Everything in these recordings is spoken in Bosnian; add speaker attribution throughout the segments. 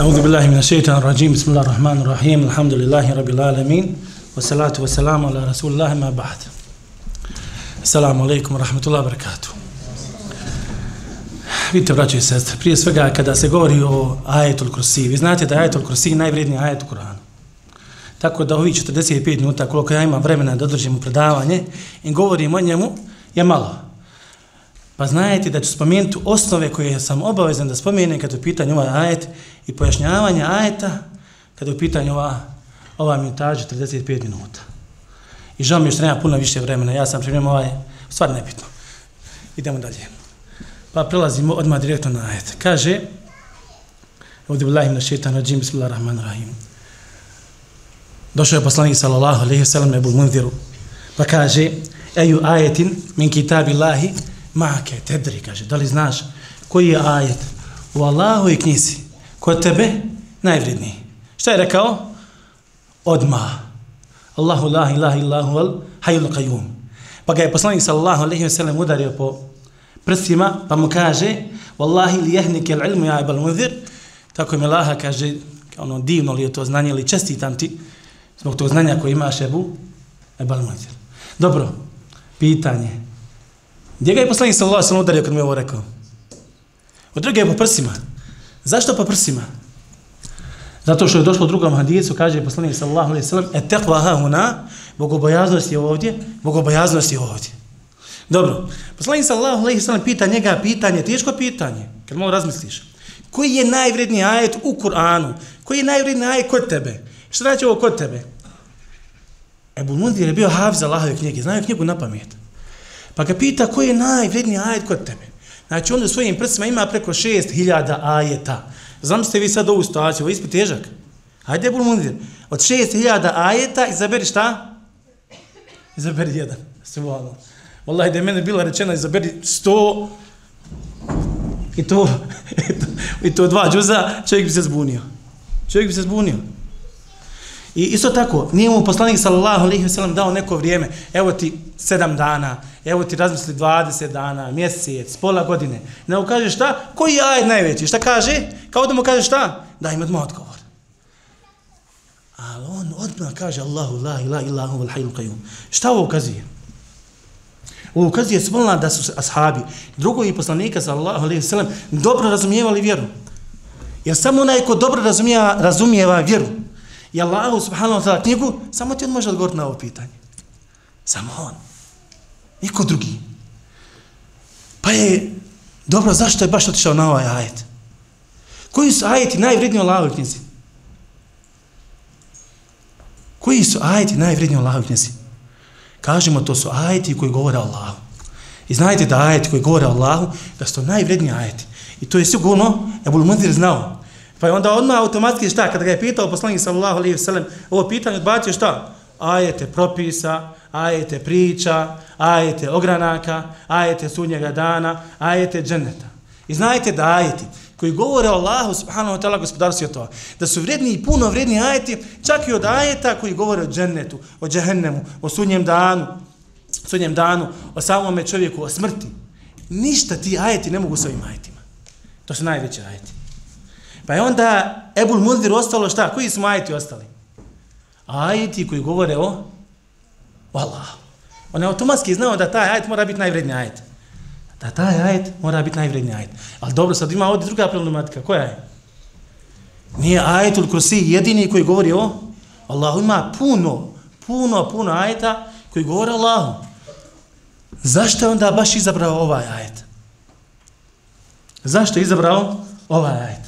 Speaker 1: أعوذ بالله من الشيطان الرجيم بسم الله الرحمن الرحيم الحمد لله رب العالمين والصلاة والسلام على رسول الله ما بعد السلام عليكم ورحمة الله وبركاته Vidite, braćo i sestre, prije svega kada se govori o ajetul kursi, vi znate da je ajetul kursi najvredniji ajet u Koranu. Tako da ovi 45 minuta koliko ja imam vremena da održim predavanje i govorim o njemu je malo. Pa znajte da ću spomenuti osnove koje sam obavezan da spomenem kada je u pitanju ovaj ajet i pojašnjavanje ajeta kada je u pitanju ova, ova minutaža 45 minuta. I žao mi je što nema puno više vremena, ja sam primio ovaj, stvar nebitno. Idemo dalje. Pa prelazimo odmah direktno na ajet. Kaže, ovdje billahi na šeitan rađim, bismillahirrahmanirrahim. Došao je poslanik sallallahu alaihi sallam Ebu Mundiru, pa kaže, eju ajetin min kitabi ma'aka tadri?" tedri, kaže, da li znaš koji je ajet u Allahu i knjizi, kod tebe najvredniji. Šta je rekao? Odma. Allahu la ilaha illahu al hayyul qayyum. Pa ga je poslanik sallallahu alejhi ve sellem udario po prstima, pa mu kaže: "Wallahi li yahnike al-ilmu ya ibn munzir." Tako mi Allah kaže, ono divno li je to znanje ili čestitam ti zbog tog znanja koje imaš Ebu Ebal Munzir. Dobro, pitanje. Gdje ga je poslanik sallallahu alejhi ve sellem udario kad mu je ovo rekao? Od druge je po prsima. Zašto po prsima? Zato što je došlo u drugom hadisu, kaže poslanik sallallahu alejhi ve sellem, "Et taqwa ha huna", bogobojaznost je ovdje, bogobojaznost je ovdje. Dobro. Poslanik sallallahu alejhi ve sellem pita njega pitanje, teško pitanje, kad malo razmisliš. Koji je najvredniji ajet u Kur'anu? Koji je najvredniji ajet kod tebe? Šta znači ovo kod tebe? Ebu Mundir je bio hafiz Allahove knjige, znaju knjigu na pamet. Pa ga pita koji je najvredniji ajet kod tebe? Znači on u svojim prsima ima preko šest hiljada ajeta. Znam ste vi sad ovu situaciju, ovo je ispit težak. Hajde, Bul Mundir, od šest hiljada ajeta izaberi šta? Izaberi jedan. Svala. Wallahi, da je mene bila rečena, izaberi 100 i to, i to dva džuza, čovjek bi se zbunio. Čovjek bi se zbunio. I isto tako, nije mu poslanik sallallahu alejhi ve sellem dao neko vrijeme, evo ti sedam dana, evo ti razmisli 20 dana, mjesec, pola godine. Ne kaže šta? Koji je ajet najveći? Šta kaže? Kao da mu kaže šta? Da im odmah odgovor. Ali on odmah kaže Allahu la ilaha illa huwal hayyul qayyum. Šta ovo ukazuje? Ovo ukazuje smolna da su ashabi, drugovi poslanika sallallahu alejhi ve sellem dobro razumijevali vjeru. Jer samo onaj ko dobro razumijeva, razumijeva vjeru, i Allahu subhanahu wa ta'ala knjigu, samo ti on može odgovoriti na ovo pitanje. Samo on. Niko drugi. Pa je, dobro, zašto je baš otišao na ovaj ajet? Koji su ajeti najvredniji u Allahove knjizi? Koji su ajeti najvredniji u Allahove knjizi? Kažemo, to su ajeti koji govore o Allahu. I znajte da ajeti koji govore o Allahu, da su to najvredniji ajeti. I to je sigurno, Ebul Munzir znao, Pa je onda odmah automatski šta, kada ga je pitao poslanik sallallahu alaihi ve sellem, ovo pitanje odbacio šta? Ajete propisa, ajete priča, ajete ogranaka, ajete sudnjega dana, ajete dženeta. I znajte da ajeti koji govore o Allahu subhanahu wa ta'ala gospodaru svjetova, da su vredni i puno vredni ajeti, čak i od ajeta koji govore o džennetu, o džehennemu, o sudnjem danu, sudnjem danu, o samome čovjeku, o smrti. Ništa ti ajeti ne mogu s ovim ajetima. To su najveći ajeti. Pa je onda Ebul Munzir ostalo šta? Koji su ajeti ostali? Ajeti koji govore o, o Allahu. On je automatski znao da taj ajet mora biti najvredniji ajet. Da taj ajet mora biti najvredniji ajet. Ali dobro, sad ima ovdje druga problematika. Koja je? Nije ajetul kursi jedini koji govori o Allahu. Ima puno, puno, puno ajeta koji govore o Allahu. Zašto je onda baš izabrao ovaj ajet? Zašto je izabrao ovaj ajet?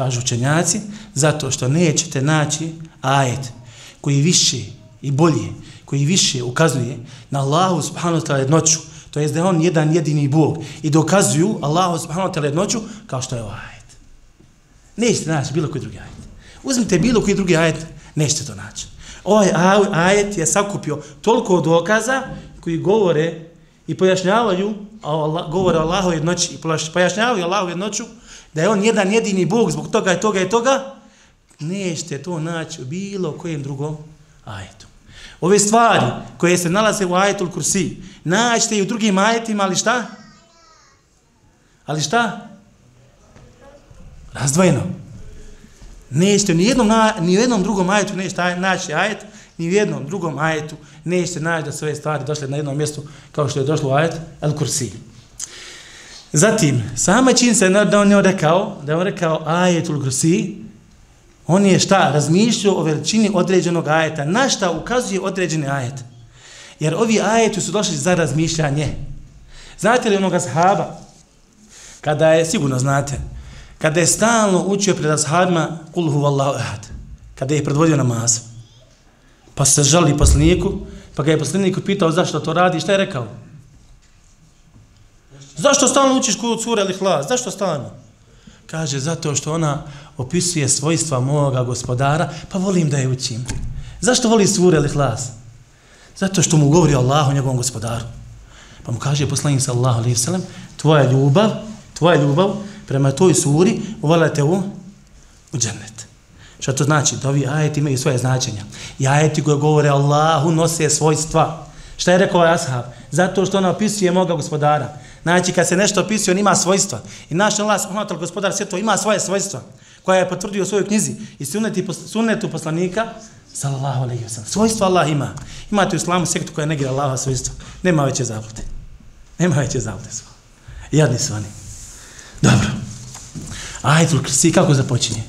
Speaker 1: Kažu učenjaci, zato što nećete naći ajet koji više i bolje, koji više ukazuje na Allahu subhanahu wa ta'ala jednoću, to je da je on jedan jedini Bog i dokazuju Allahu subhanahu wa ta'ala jednoću kao što je ovaj ajet. Nećete naći bilo koji drugi ajet. Uzmite bilo koji drugi ajet, nećete to naći. Ovaj ajet je sakupio toliko dokaza koji govore i pojašnjavaju Allah, govore Allahu jednoći i pojašnjavaju Allahu jednoću da je on jedan jedini Bog zbog toga i toga i toga, nećete to naći u bilo kojem drugom ajetu. Ove stvari koje se nalaze u ajetu kursi, naćete i u drugim ajetima, ali šta? Ali šta? Razdvojeno. Nećete ni jednom, ni u jednom drugom ajetu nećete naći ajet, ni u jednom drugom ajetu nećete naći da sve stvari došle na jednom mjestu kao što je došlo u ajet El Kursi. Zatim, sama čin se da on je rekao, da je on rekao ajetul Kursi, on je šta? Razmišljao o veličini određenog ajeta. Na šta ukazuje određeni ajet? Jer ovi ajeti su došli za razmišljanje. Znate li onoga sahaba? Kada je, sigurno znate, kada je stalno učio pred ashabima kul huvallahu ahad, kada je predvodio namaz, pa se žali poslaniku, pa ga je poslanik pitao zašto to radi, šta je rekao? Zašto stalno učiš kod sura ili hlas? Zašto stalno? Kaže, zato što ona opisuje svojstva moga gospodara, pa volim da je učim. Zašto voli sura ili hlas? Zato što mu govori Allah o njegovom gospodaru. Pa mu kaže poslanik sallallahu alaihi sallam, tvoja ljubav, tvoja ljubav prema toj suri uvalate u, u džennet. Što to znači? Da ovi ajeti imaju svoje značenja. I ajeti koje govore Allahu nose svojstva. Šta je rekao Ashab? Zato što ona opisuje moga gospodara. Znači, kad se nešto opisuje, on ima svojstva. I naš Allah, ono gospodar svjetlo, ima svoje svojstva koja je potvrdio u svojoj knjizi i sunneti, sunnetu poslanika, sallallahu alaihi wa Svojstva Allah ima. Imate u islamu sektu koja negira Allaha svojstva. Nema veće zablude. Nema veće zablude sva. Jadni su oni. Dobro. Ajetul Krsi, kako započinje?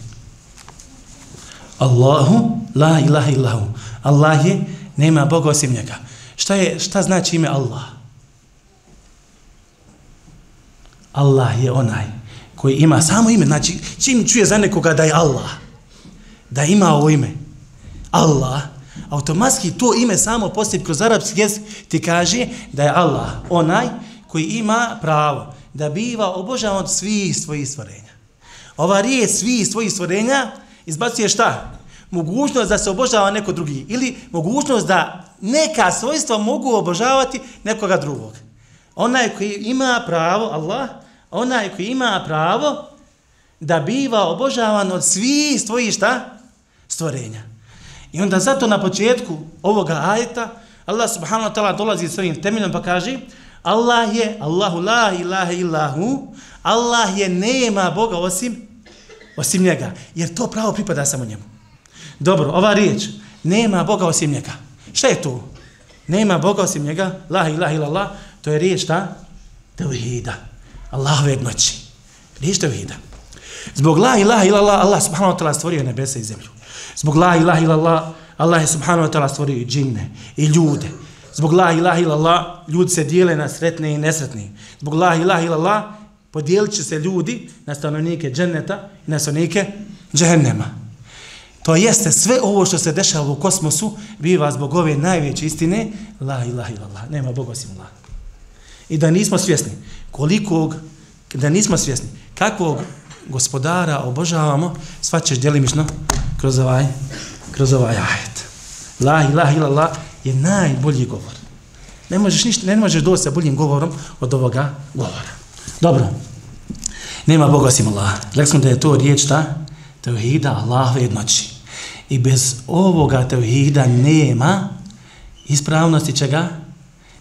Speaker 1: Allahu la ilaha illahu. Allah je, nema Boga osim njega. Šta, je, šta znači ime Allah? Allah je onaj koji ima samo ime. Znači, čim čuje za nekoga da je Allah, da ima ovo ime, Allah, automatski to ime samo poslije kroz arapski jezik ti kaže da je Allah onaj koji ima pravo da biva obožavan od svih svojih stvorenja. Ova riječ svih svojih stvorenja izbacuje šta? Mogućnost da se obožava neko drugi ili mogućnost da neka svojstva mogu obožavati nekoga drugog. Onaj koji ima pravo, Allah, onaj koji ima pravo da biva obožavan od svih svojih šta? Stvorenja. I onda zato na početku ovoga ajeta Allah subhanahu wa ta'ala dolazi s ovim temeljom pa kaže Allah je, Allahu la ilaha illahu, Allah je, nema Boga osim, osim njega. Jer to pravo pripada samo njemu. Dobro, ova riječ, nema Boga osim njega. Šta je to? Nema Boga osim njega, la ilaha illallah, to je riječ ta? Tevhida. Allahove jednoći. Riječ tevhida. Zbog la ilaha ilallah, Allah subhanahu wa ta'ala stvorio nebesa i zemlju. Zbog la ilaha ilallah, Allah je subhanahu wa ta'ala stvorio i džinne, i ljude. Zbog la ilaha ilallah, ljudi se dijele na sretne i nesretne. Zbog la ilaha ilallah, podijelit će se ljudi na stanovnike dženneta i na stanovnike džehennema. To jeste sve ovo što se dešava u kosmosu, biva zbog ove najveće istine, la ilaha ilallah. nema Boga osim Allah. I da nismo svjesni kolikog, da nismo svjesni kakvog gospodara obožavamo, sva ćeš djelimično kroz ovaj, kroz ovaj ajet. La ilaha illallah je najbolji govor. Ne možeš ništa, ne možeš doći sa boljim govorom od ovoga govora. Dobro. Nema Boga osim Allaha. Rekli smo da je to riječ ta tevhida Allahove jednoći. I bez ovoga tevhida nema ispravnosti čega?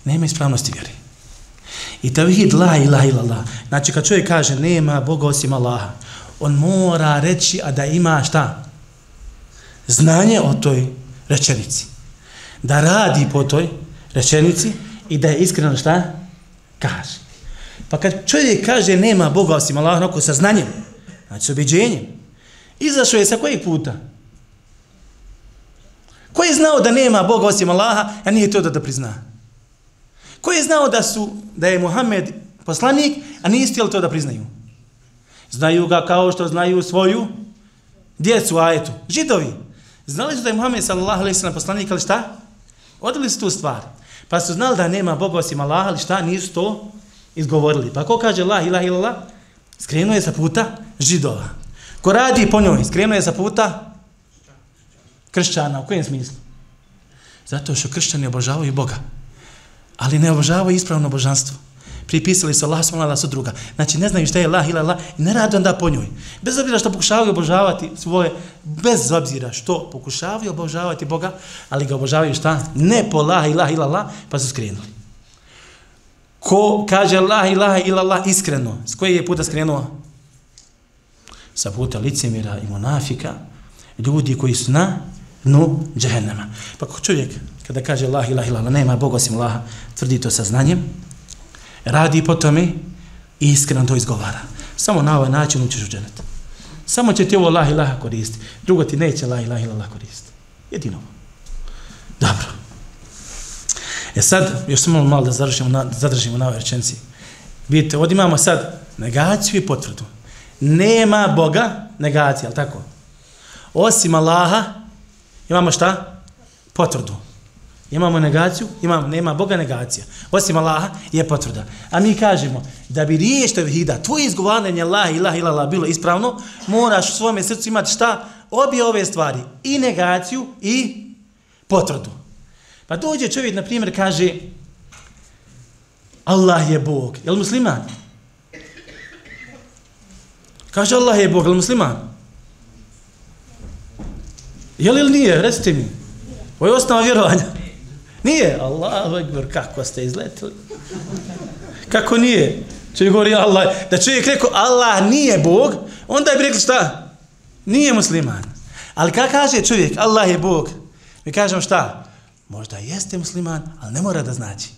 Speaker 1: Nema ispravnosti vjeri. I tevhid la ilaha illallah. Znači kad čovjek kaže nema Boga osim Allaha, on mora reći a da ima šta? Znanje o toj rečenici. Da radi po toj rečenici i da je iskreno šta? Kaže. Pa kad čovjek kaže nema Boga osim Allaha, onako sa znanjem, znači s objeđenjem, izašao je sa kojeg puta? Ko je znao da nema Boga osim Allaha, a nije to da da prizna? Ko je znao da su da je Muhammed poslanik, a nisu htjeli to da priznaju? Znaju ga kao što znaju svoju djecu, ajetu. Židovi. Znali su da je Muhammed sallallahu alaihi sallam poslanik, ali šta? Odili su tu stvar. Pa su znali da nema Boga osim Allaha, ali šta? Nisu to izgovorili. Pa ko kaže Allah, ilah, ilah, skrenuo je sa puta židova. Ko radi po njoj, skrenuo je sa puta kršćana. U kojem smislu? Zato što kršćani obožavaju Boga. Ali ne obožavaju ispravno božanstvo. Pripisali su Allah, smola, su druga. Znači, ne znaju šta je Allah, ila Allah i ne radi onda po njoj. Bez obzira što pokušavaju obožavati svoje, bez obzira što pokušavaju obožavati Boga, ali ga obožavaju šta? Ne po Allah, ila ilah, pa su skrenuli. Ko kaže Allah, ila ilah, iskreno, s koje je puta skrenuo? Sa puta licemira i monafika, ljudi koji su na dnu džehennema. Pa ko čovjek, kada kaže Allah ilah ilah, nema Boga osim Allaha, tvrdi to sa znanjem, radi po tome i iskreno to izgovara. Samo na ovaj način učiš u dženet. Samo će ti ovo Allah ilah koristiti. Drugo ti neće Allah ilah ilah koristiti. Jedino ovo. Dobro. E sad, još samo malo da zadržimo na, zadržimo na ovoj rečenci. Vidite, ovdje imamo sad negaciju i potvrdu. Nema Boga, negacija, ali tako? Osim Allaha, imamo šta? Potvrdu. Imamo negaciju, imamo, nema Boga negacija. Osim Allaha je potvrda. A mi kažemo, da bi riješ tevhida, tvoje izgovaranje Allah, ilah, ilah, ilah, bilo ispravno, moraš u svome srcu imati šta? Obje ove stvari. I negaciju i potvrdu. Pa dođe čovjek, na primjer, kaže Allah je Bog. Je musliman? Kaže Allah je Bog, jel musliman? Je li ili nije? Recite mi. Ovo je osnova vjerovanja. Nije. Allahu ekber, kako ste izletili? Kako nije? Čovjek govori Allah. Da čovjek rekao Allah nije Bog, onda bi rekli šta? Nije musliman. Ali kada kaže čovjek Allah je Bog, mi kažemo šta? Možda jeste musliman, ali ne mora da znači.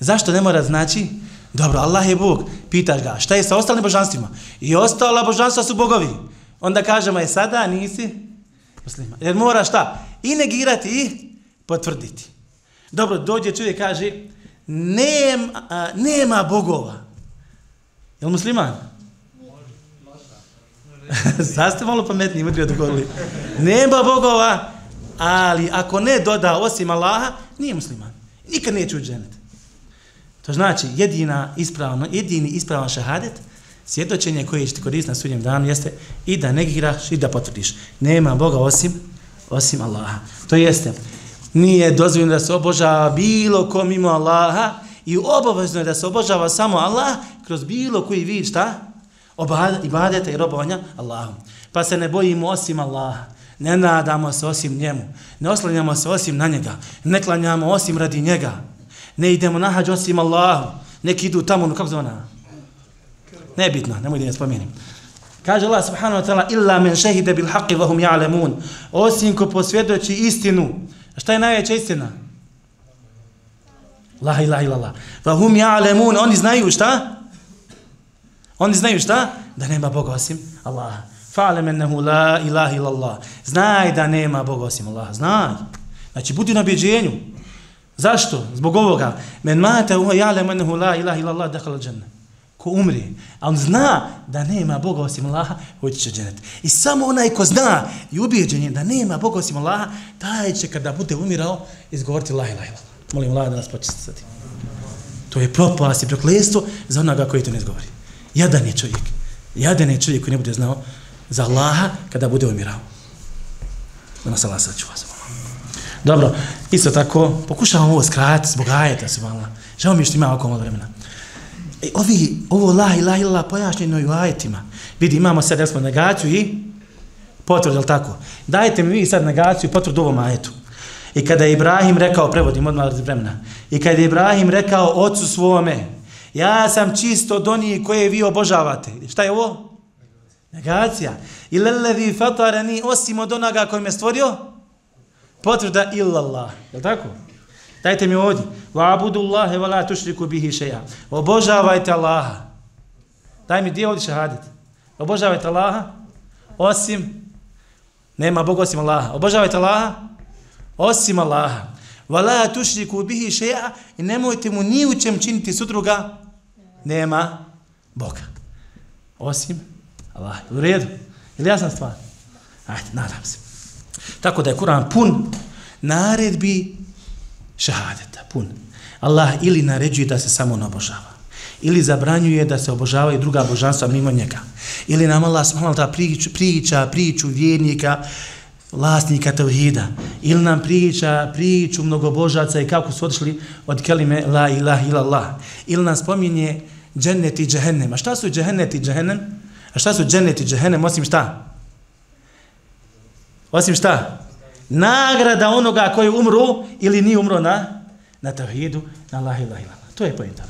Speaker 1: Zašto ne mora da znači? Dobro, Allah je Bog. Pitaš ga, šta je sa ostalim božanstvima? I ostala božanstva su bogovi. Onda kažemo, je sada nisi musliman. Jer mora šta? I negirati i potvrditi. Dobro, dođe čovjek kaže, nema, a, nema bogova. Je musliman? Sad ste malo pametni, mudri odgovorili. Nema bogova, ali ako ne doda osim Allaha, nije musliman. Nikad neće uđi dženet. To znači, jedina ispravno, jedini ispravan šahadet, svjedočenje koje ćete ti koristiti na sudnjem danu jeste i da negiraš i da potvrdiš. Nema Boga osim, osim Allaha. To jeste, nije dozvoljeno da se obožava bilo kom mimo Allaha i obavezno je da se obožava samo Allah kroz bilo koji vid šta? Ibadeta i robovanja Allahom. Pa se ne bojimo osim Allaha. Ne nadamo se osim njemu. Ne oslanjamo se osim na njega. Ne klanjamo osim radi njega. Ne idemo na hađ osim Allahu. Neki idu tamo, no kako zove ona? Nebitno, nemoj da ne spomenim. Kaže Allah subhanahu wa ta'ala illa men šehide bil haqi vahum ja'lemun. Osim ko posvjedoči istinu. A šta je najveća istina? La ilaha illallah. Vahum ja'lemun. Oni znaju šta? Oni znaju šta? Da nema Boga osim Allaha. Fa'alem ennehu la ilaha illallah. Znaj da nema Boga osim Allaha. Znaj. Znači, budi na objeđenju. Zašto? Zbog ovoga. Men mate uha ja'lem ennehu la ilaha illallah dekhala dženne. Ko umri, a on zna da nema Boga osim Allaha, hoće će dženet. I samo onaj ko zna i ubijeđen je da nema Boga osim Allaha, taj će kada bude umirao izgovoriti la ilaha illallah. Molim Allah da nas počistiti. To je propast i proklestvo za onoga koji to ne izgovori. Jadan je čovjek. Jadan je čovjek koji ne bude znao za Allaha kada bude umirao. Da nas Allah sačuva. Dobro, isto tako, pokušavam ovo skratiti zbog ajeta, subhanallah. Žao mi što ima oko malo vremena. E, ovi, ovo la ilaha illa pojašnjeno i u ajetima. Vidi, imamo sad, jel smo negaciju i potvrdu, jel tako? Dajte mi vi sad negaciju i potvrdu ovom ajetu. I kada je Ibrahim rekao, prevodim odmah od vremena, i kada je Ibrahim rekao ocu svome, ja sam čisto od onih koje vi obožavate. Šta je ovo? Negacija. I lelevi fatarani osim od onoga koji me stvorio? Potvrda illallah. Je tako? Dajte mi ovdje. Wa abudullahi wa la tušriku bihi šeja. Obožavajte Allaha. Daj mi gdje ovdje šahadit. Obožavajte Allaha. Osim. Nema Boga osim Allaha. Obožavajte Allaha. Osim Allaha. Wa la tušriku bihi šeja. I nemojte mu ni u čem činiti sudruga. Nema Boga. Osim Allah. U redu. Ili jasna stvar? Ajde, nadam se. Tako da je Kur'an pun naredbi šahadeta, pun. Allah ili naređuje da se samo ne obožava, ili zabranjuje da se obožavaju druga božanstva mimo njega, ili nam Allah smala ta priča, priča priču vjernika, vlasnika tevhida, ili nam priča priču mnogobožaca i kako su odšli od kelime la ilaha ilallah, ili nam spominje džennet i džehennem. A šta su džennet i džehennem? A šta su džennet i džehennem osim šta? Osim šta? Nagrada onoga koji umru ili ni umro na na tavhidu, na la ilaha illallah. To je poenta.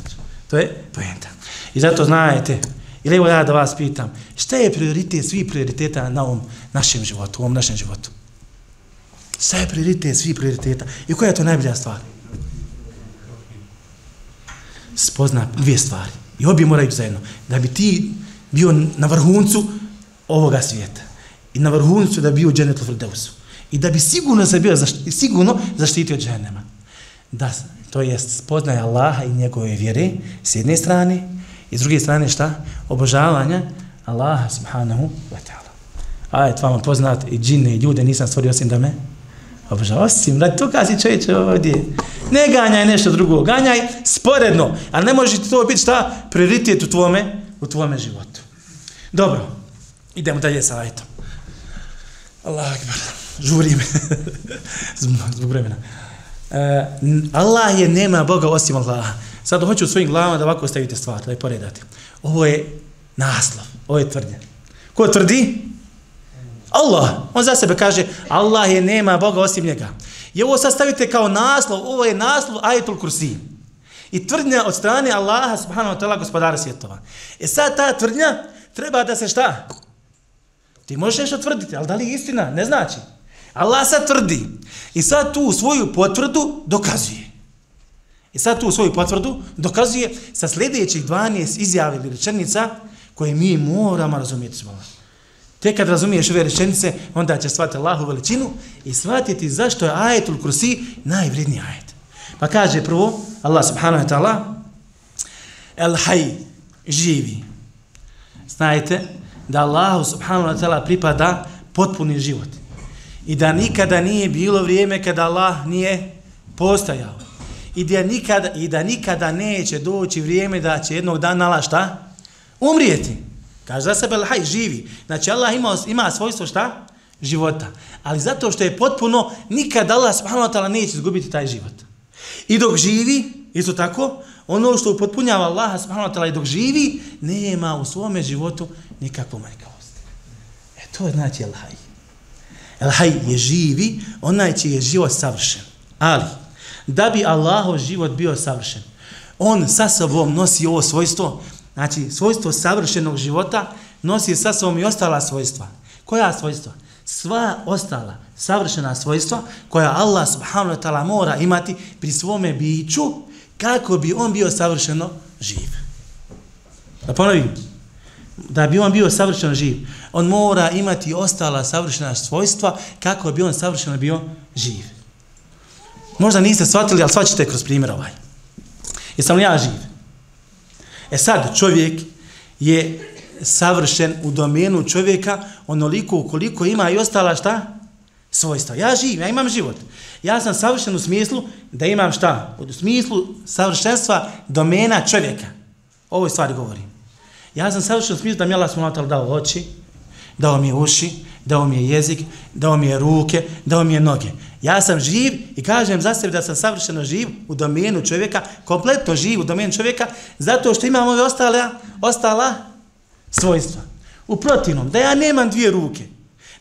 Speaker 1: To je poenta. I zato znajete, Ili evo ja da vas pitam, šta je prioritet svih prioriteta na ovom našem životu, u ovom našem životu? Šta je prioritet svih prioriteta? I koja je to najbolja stvar? Spozna dvije stvari. I obje moraju zajedno. Da bi ti bio na vrhuncu ovoga svijeta. I na vrhuncu da bi bio dženetu Frdeusu. I da bi sigurno se bio zašti, sigurno zaštitio dženema. Da, to jest spoznaje Allaha i njegove vjere s jedne strane i s druge strane šta? Obožavanja Allaha subhanahu wa ta'ala. Ajet vama poznat i džine i ljude nisam stvorio osim da me obožava. Osim, radi to kazi čovječe ovdje. Ne ganjaj nešto drugo, ganjaj sporedno. a ne može ti to biti šta? Prioritet u tvome, u tvome životu. Dobro, idemo dalje sa ajetom. Allah akbar, žurim zbog vremena. Uh, Allah je nema Boga osim Allaha. Sad hoću u svojim glavama da ovako stavite stvar, da je poredate. Ovo je naslov, ovo je tvrdnja. Ko tvrdi? Allah. On za sebe kaže, Allah je nema Boga osim njega. I ovo sad stavite kao naslov, ovo je naslov ajetul kursi. I tvrdnja od strane Allaha subhanahu wa ta'ala gospodara svjetova. E sad ta tvrdnja treba da se šta? Ti možeš nešto tvrditi, ali da li je istina? Ne znači. Allah sad tvrdi. I sad tu svoju potvrdu dokazuje. I sad tu svoju potvrdu dokazuje sa sljedećih 12 izjave ili rečenica koje mi moramo razumjeti smo. Te kad razumiješ ove rečenice, onda će shvatiti Allahu veličinu i shvatiti zašto je ajetul kursi najvredniji ajet. Pa kaže prvo, Allah subhanahu wa ta'ala, El haj, živi. Znajte da Allahu subhanahu wa ta'ala pripada potpuni život. I da nikada nije bilo vrijeme kada Allah nije postajao. I da nikada, i da nikada neće doći vrijeme da će jednog dana Allah šta? Umrijeti. Kaže za sebe haj živi. Znači Allah ima, ima svojstvo šta? Života. Ali zato što je potpuno, nikada Allah subhanahu wa ta'ala neće izgubiti taj život. I dok živi, isto tako, ono što upotpunjava Allah subhanahu wa ta'ala i dok živi, nema u svome životu nikakvu manjkavost. E to znači El Haj. El Haj je živi, onaj će je život savršen. Ali, da bi Allahov život bio savršen, on sa sobom nosi ovo svojstvo, znači svojstvo savršenog života, nosi sa sobom i ostala svojstva. Koja svojstva? Sva ostala savršena svojstva koja Allah subhanahu wa ta'ala mora imati pri svome biću kako bi on bio savršeno živ. Da ponovim, da bi on bio savršeno živ, on mora imati ostala savršena svojstva kako bi on savršeno bio živ. Možda niste shvatili, ali shvaćite kroz primjer ovaj. Jesam li ja živ? E sad, čovjek je savršen u domenu čovjeka onoliko koliko ima i ostala šta? Svojstva. Ja živim, ja imam život. Ja sam savršen u smislu da imam šta? U smislu savršenstva domena čovjeka. Ovoj stvari govorim. Ja sam savršen u smislu da mi Allah smo dao oči, dao mi je uši, dao mi je jezik, dao mi je ruke, dao mi je noge. Ja sam živ i kažem za sebe da sam savršeno živ u domenu čovjeka, kompletno živ u domenu čovjeka, zato što imam ove ostale, ostala svojstva. U protivnom, da ja nemam dvije ruke,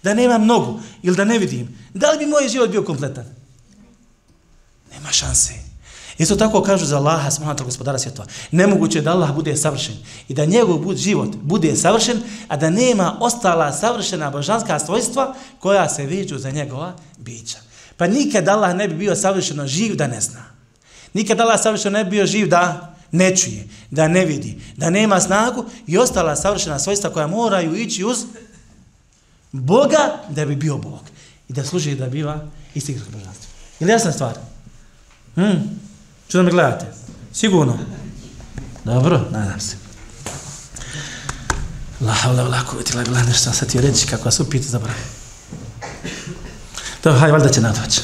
Speaker 1: da nemam nogu ili da ne vidim, da li bi moj život bio kompletan? Nema šanse. Isto tako kažu za Allaha, smanata gospodara svjetova. Nemoguće da Allah bude savršen i da njegov bud, život bude savršen, a da nema ostala savršena božanska svojstva koja se viđu za njegova bića. Pa nikad Allah ne bi bio savršeno živ da ne zna. Nikad Allah savršeno ne bi bio živ da ne čuje, da ne vidi, da nema snagu i ostala savršena svojstva koja moraju ići uz Boga da bi bio Bog i da služi da biva istinskog božanstva. Ili jasna stvar? Hmm. Što da me gledate? Sigurno? Dobro, nadam se. La havla vla kuvveti la billah, nešto sam sad ti reći kako vas upita dobro. To, Dobro, hajde, valjda će nadvać.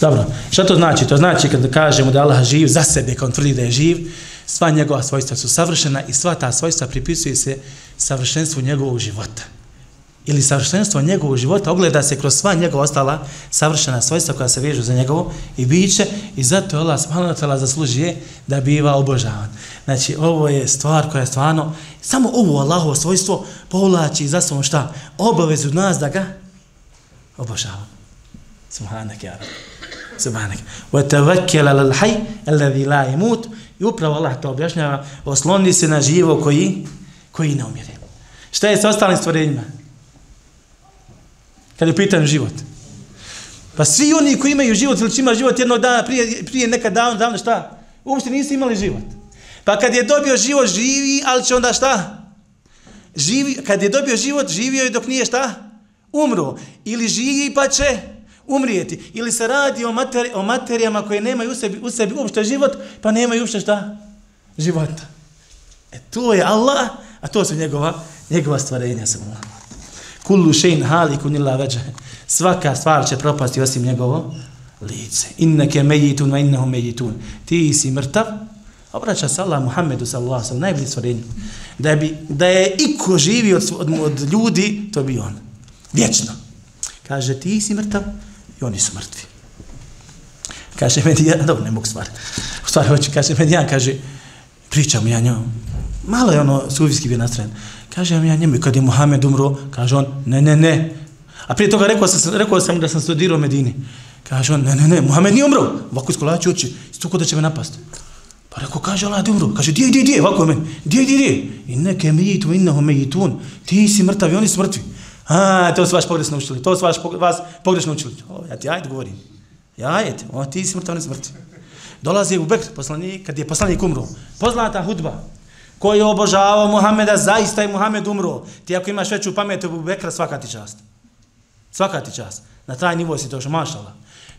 Speaker 1: Dobro, što to znači? To znači kad kažemo da Allah živ za sebe, kad on tvrdi da je živ, sva njegova svojstva su savršena i sva ta svojstva pripisuje se savršenstvu njegovog života ili savršenstvo njegovog života ogleda se kroz sva njegova ostala savršena svojstva koja se vežu za njegovo i biće i zato je Allah subhanahu wa ta'ala zaslužuje da biva obožavan. Znači, ovo je stvar koja je stvarno, samo ovo Allahovo svojstvo povlači za svom šta? Obavezu nas da ga obožavamo. Subhanak ja Subhanak. Wa tawakkal ala al-hayy alladhi la yamut. I upravo Allah to objašnjava, osloni se na živo koji koji ne umire. Šta je sa ostalim stvorenjima? Kad je pitan život. Pa svi oni koji imaju život ili će ima život jednog dana prije, prije nekad davno, davno šta? Uopšte nisu imali život. Pa kad je dobio život, živi, ali će onda šta? Živi, kad je dobio život, živio je dok nije šta? Umro. Ili živi pa će umrijeti. Ili se radi o, materi, o materijama koje nemaju u sebi, u sebi uopšte život, pa nemaju uopšte šta? Života. E to je Allah, a to su njegova, njegova stvarenja samo. Allah. Kullu šein halikun illa veđe. Svaka stvar će propasti osim njegovo lice. Inneke mejitun, va innehu mejitun. Ti si mrtav, obraća se Allah Muhammedu sallallahu sallam, najbolji stvorenju. Da, bi, da je iko živi od, od, od ljudi, to bi on. Vječno. Kaže, ti si mrtav i oni su mrtvi. Kaže, meni ja, dobro, ne mogu stvar. U stvari hoće, kaže, meni ja, kaže, pričam ja njom. Malo je ono suvijski bio nastrojen. Kaže ja njemu, kad je Muhammed umro, kaže on, ne, ne, ne. A prije toga rekao sam, rekao sam da sam studirao u Medini. Kaže on, ne, ne, ne, Muhammed nije umro. Ovako iskolači oči, isto da će me napast. Pa rekao, kaže Allah da umro. Kaže, di, di, di, ovako meni, di, di, di. I neke mejitu, inneho mejitun. Ti si mrtav i oni su mrtvi. A, to su vaš pogrešno učili, to su vaš, vas pogrešno učili. O, ja ti ajde govorim. Ja ajde, o, ti si mrtav, oni su mrtvi. Dolazi u Bekr, poslanik, kad je poslanik umro. Poznata hudba, koji je obožavao Muhameda, zaista je Muhammed umro. Ti ako imaš veću pamet u Bekra, svaka ti čast. Svaka ti čast. Na taj nivo si to mašala.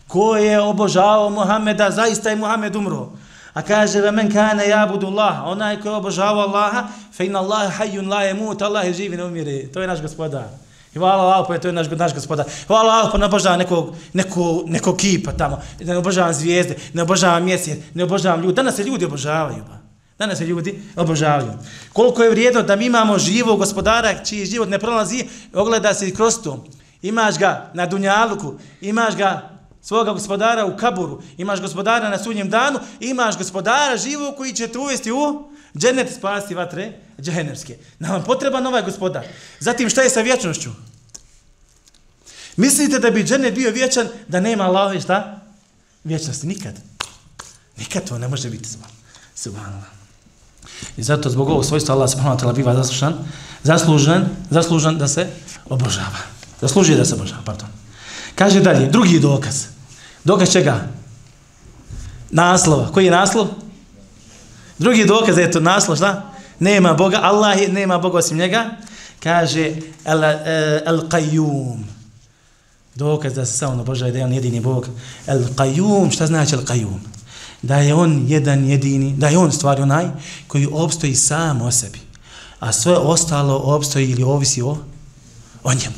Speaker 1: Ko je obožavao Muhameda, zaista je Muhammed umro. A kaže, ve men kane ja budu Allah, onaj koji je obožavao Allaha, fe in Allah hayyun la yamut, Allah je živi, ne umire. To je naš gospodar. I hvala Allah, pa je to je naš, naš gospodar. Hvala Allah, pa ne obožavam nekog, nekog, nekog kipa tamo. Ne obožavam zvijezde, ne obožavam mjesec, ne obožavam ljudi. Danas se ljudi obožavaju. ba. Danas se ljudi obožavaju. Koliko je vrijedno da mi imamo živog gospodara čiji život ne prolazi, ogleda se i kroz to. Imaš ga na Dunjaluku, imaš ga svoga gospodara u Kaburu, imaš gospodara na sudnjem danu, imaš gospodara živog koji će te uvesti u džennet spasti vatre džehenevske. Nam potreban ovaj gospodar. Zatim šta je sa vječnošću? Mislite da bi džennet bio vječan da nema Allahove šta? Vječnosti. Nikad. Nikad to ne može biti. Subhanallah. I zato zbog ovog svojstva Allah subhanahu wa ta'ala biva zaslužan, zaslužen, zaslužen da se obožava. Zaslužuje da se obožava, pardon. Kaže dalje, drugi dokaz. Dokaz čega? Naslova. Koji je naslov? Drugi dokaz je to naslov, šta? Nema Boga, Allah je, nema Boga osim njega. Kaže, el, el eh, qayyum. Dokaz da se samo obožava da je on jedini Bog. El qayyum, šta znači el qayyum? Da je on jedan jedini, da je on stvar onaj koji obstoji sam o sebi, a sve ostalo obstoji ili ovisi o, o njemu.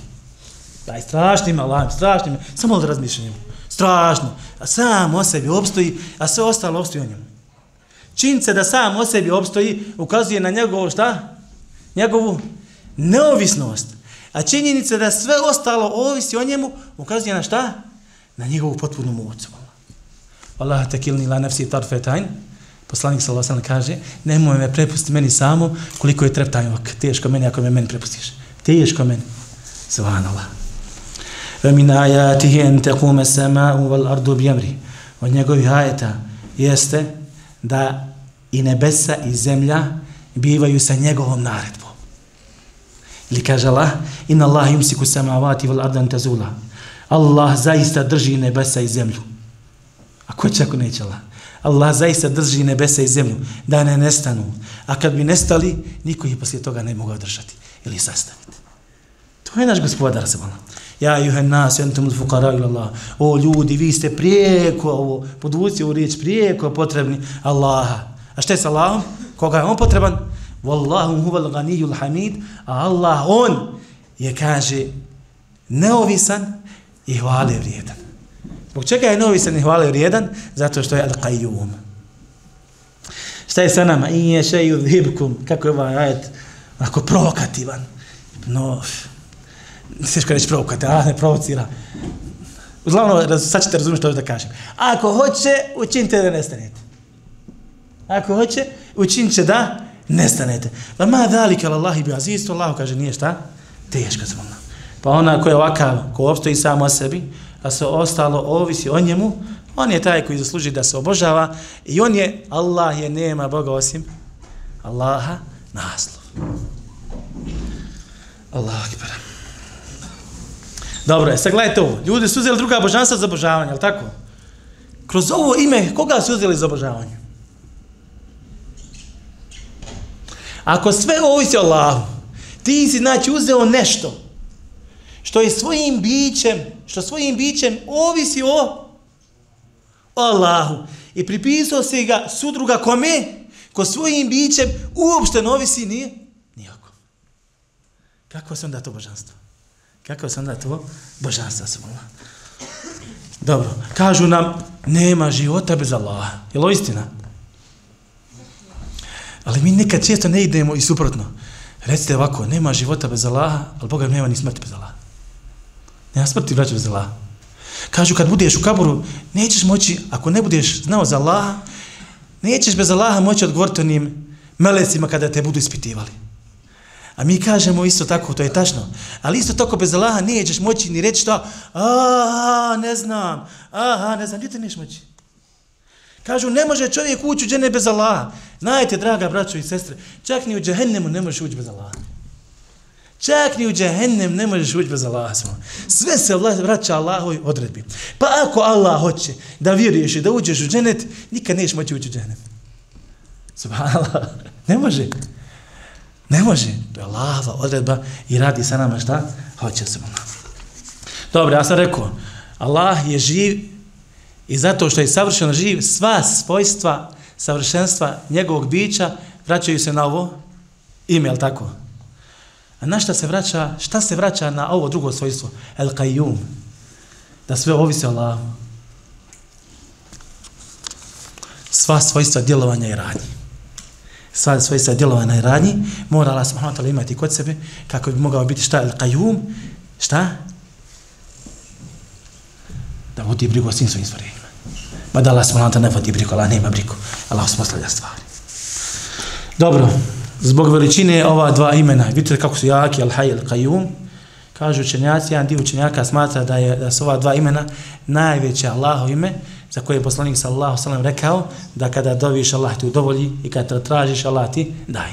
Speaker 1: Taj strašnim strašno strašnim, samo da razmišljam strašno, a sam o sebi obstoji, a sve ostalo obstoji o njemu. Činjice da sam o sebi obstoji ukazuje na njegovu šta? Njegovu neovisnost. A činjenica da sve ostalo ovisi o njemu ukazuje na šta? Na njegovu potpunu moć. Allah tekilni la nefsi tarfetajn. Poslanik sallallahu alejhi kaže: "Nemoj me prepusti meni samo koliko je treptaj ok. Teško meni ako me meni prepustiš. Teško meni." Subhanallah. Wa min ayatihi an taquma as-samaa'u wal ardu bi amri. Od njegovih ajeta jeste da i nebesa i zemlja bivaju sa njegovom naredbom. Ili kaže Allah, inna Allah yumsiku samawati wal ardan tazula. Allah zaista drži nebesa i zemlju. A ko će ako neće Allah? Allah zaista drži nebesa i zemlju da ne nestanu. A kad bi nestali, niko ih poslije toga ne mogao držati ili sastaviti. To je naš gospodar se vola. Ja juhen nas, entum fukara ila Allah. O ljudi, vi ste prijeko, ovo, podvuci u riječ, prijeko potrebni Allaha. A šta je sa Allahom? Koga je on potreban? Wallahu huval ganijul hamid. A Allah, on je, kaže, neovisan i hvale vrijedan. Zbog čega je novi sen hvalio vrijedan? Zato što je Al-Qayyum. Šta je sa nama? I je še yudhibkum. Kako je ovaj ajet? Ako provokativan. No, teško reći provokativan, a ne provocira. Uglavnom, sad ćete razumjeti što da kažem. Ako hoće, učinite da nestanete. Ako hoće, učinite da nestanete. Va ma dalike Allahi bi aziz, to Allah kaže nije šta? Teško zvona. Pa ona koja je ovakav, ko obstoji samo o sebi, a se ostalo ovisi o njemu, on je taj koji zasluži da se obožava i on je, Allah je nema Boga osim Allaha naslov. Allah akbar. Dobro, je, sad gledajte ovo. Ljudi su uzeli druga božanstva za obožavanje, je tako? Kroz ovo ime, koga su uzeli za obožavanje? Ako sve ovisi o Allahu, ti si znači uzeo nešto što je svojim bićem, što svojim bićem ovisi o, Allahu i pripisao se ga sudruga kome, ko svojim bićem uopšte ne ovisi nije nijako. Kako se onda to božanstvo? Kako se onda to božanstvo se mola? Dobro, kažu nam, nema života bez Allaha. Je li istina? Ali mi nekad često ne idemo i suprotno. Recite ovako, nema života bez Allaha, ali Boga nema ni smrti bez Allaha. Nema smrti vraća bez Allaha. Kažu kad budeš u kaburu, nećeš moći, ako ne budeš znao za Allaha, nećeš bez Allaha moći odgovoriti onim melecima kada te budu ispitivali. A mi kažemo isto tako, to je tačno. Ali isto tako bez Allaha nećeš moći ni reći to, a ne znam, aha, ne znam, gdje te neš moći? Kažu, ne može čovjek ući u džene bez Allaha. Znajte, draga braćo i sestre, čak ni u džehennemu ne možeš ući bez Allaha. Čak ni u džehennem ne možeš ući bez Allaha. Sve se vraća Allahovoj odredbi. Pa ako Allah hoće da vjeruješ i da uđeš u dženet, nikad neš moći ući u džennem. Subhanallah. Ne može. Ne može. To je Allahova odredba i radi sa nama šta? Hoće se. Dobro, ja sam rekao, Allah je živ i zato što je savršeno živ, sva svojstva savršenstva njegovog bića vraćaju se na ovo ime, je tako? A na šta se vraća, šta se vraća na ovo drugo svojstvo? El Qayyum. Da sve ovisi Allah. Allahu. Sva svojstva djelovanja i radnji. Sva svojstva djelovanja i radnji mora Allah subhanahu wa ta'ala imati kod sebe kako bi mogao biti šta? El Qayyum. Šta? Da vodi brigu o svim svojim stvarima. Ma pa da Allah subhanahu wa ta'ala ne vodi brigu, Allah nema brigu. Allah uspostavlja stvari. Dobro zbog veličine ova dva imena. Vidite kako su jaki, Al-Hay, Al-Qayyum. Kažu učenjaci, jedan dio učenjaka smatra da, je, da su ova dva imena najveće Allaho ime, za koje je poslanik sallallahu sallam rekao da kada doviš Allah ti udovolji i kada tražiš Allah ti daj.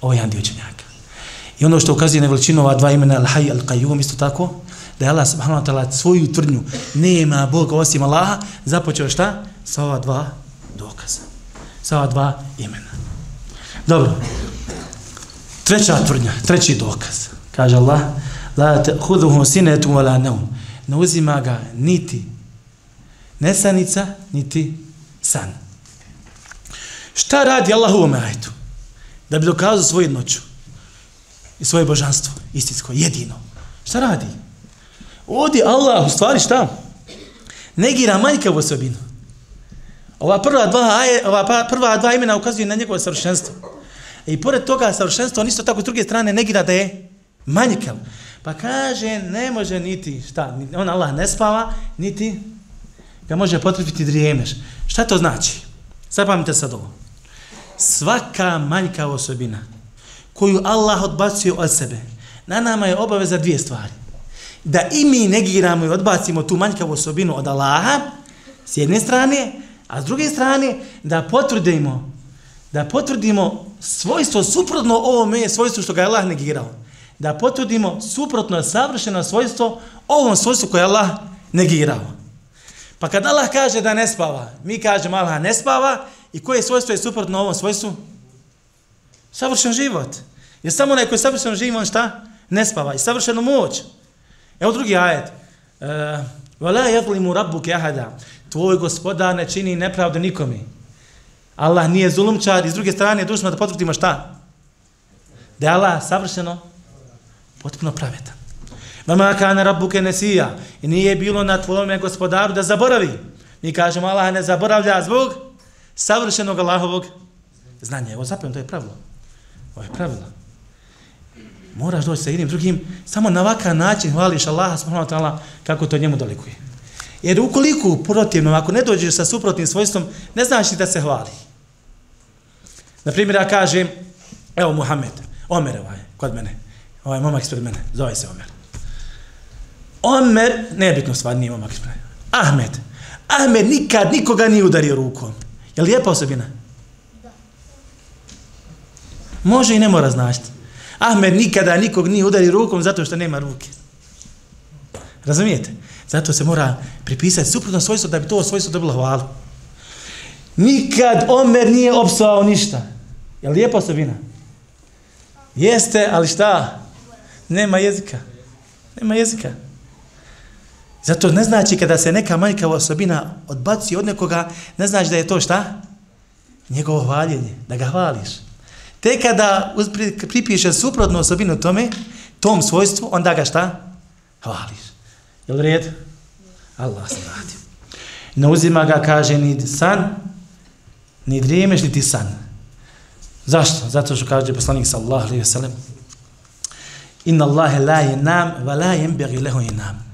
Speaker 1: Ovo je jedan dio učenjaka. I ono što ukazuje na veličinu ova dva imena Al-Hay, Al-Qayyum, isto tako, da je Allah subhanahu wa ta'ala svoju tvrdnju nema Boga osim Allaha, započeo šta? Sa ova dva dokaza. Sa ova dva imena. Dobro, Treća tvrdnja, treći dokaz. Kaže Allah, la huduhu sinetu wala neum. Ne uzima ga niti nesanica, niti san. Šta radi Allah u ovome ajetu? Da bi dokazao svoju jednoću i svoje božanstvo, istinsko, jedino. Šta radi? Odi Allah, u stvari šta? Negira manjkavu osobinu. Ova prva dva, ova pa, prva dva imena ukazuju na njegovo savršenstvo. I pored toga savršenstvo, on isto tako s druge strane negira da je manjkav. Pa kaže, ne može niti, šta, on Allah ne spava, niti ga može potrebiti drijemeš. Šta to znači? Zapamite sad ovo. Svaka manjka osobina koju Allah odbacuje od sebe, na nama je obaveza dvije stvari. Da i mi negiramo i odbacimo tu manjkavu osobinu od Allaha, s jedne strane, a s druge strane, da potvrdimo da potvrdimo svojstvo suprotno ovome svojstvu što ga je Allah negirao. Da potvrdimo suprotno savršeno svojstvo ovom svojstvu koje je Allah negirao. Pa kad Allah kaže da ne spava, mi kažemo Allah ne spava i koje svojstvo je suprotno ovom svojstvu? Savršen život. Jer samo onaj koji je savršeno život, on šta? Ne spava. I savršenu moć. Evo drugi ajet. Eh, Vala jadlimu rabbu kehada. Tvoj gospodar ne čini nepravdu nikome. Allah nije zulumčar i s druge strane dužno da potvrdimo šta? Da je Allah savršeno potpuno pravetan. Vama kana rabbuke nesija i nije bilo na tvojom gospodaru da zaboravi. Mi kažemo Allah ne zaboravlja zbog savršenog Allahovog znanja. Evo zapijem, to je pravilo. Ovo je pravilo. Moraš doći sa jednim drugim, samo na ovakav način hvališ Allaha subhanahu wa ta'ala kako to njemu dolikuje. Jer ukoliko protivno, ako ne dođeš sa suprotnim svojstvom, ne znaš da se hvali. Na primjer, ja kažem, evo Muhammed, Omer ovaj, kod mene, ovaj momak ispred mene, zove se Omer. Omer, nebitno stvar, nije momak ispred mene. Ahmed. Ahmed nikad nikoga nije udario rukom. Je li lijepa osobina? Može i ne mora značiti. Ahmed nikada nikog nije udari rukom zato što nema ruke. Razumijete? Zato se mora pripisati suprotno svojstvo da bi to svojstvo dobilo hvalu. Nikad Omer nije opsovao ništa. Je li lijepa osobina? Jeste, ali šta? Nema jezika. Nema jezika. Zato ne znači kada se neka majka osobina odbaci od nekoga, ne znači da je to šta? Njegovo hvaljenje, da ga hvališ. Te kada pripiše suprotnu osobinu tome, tom svojstvu, onda ga šta? Hvališ. Jel red? Allah se radi. Ne uzima ga, kaže, ni san, ni drijemeš, ni ti san. Zašto? Zato što kaže poslanik sallallahu alaihi wasallam Inna Allahe la je nam, va la jem lahu leho je nam.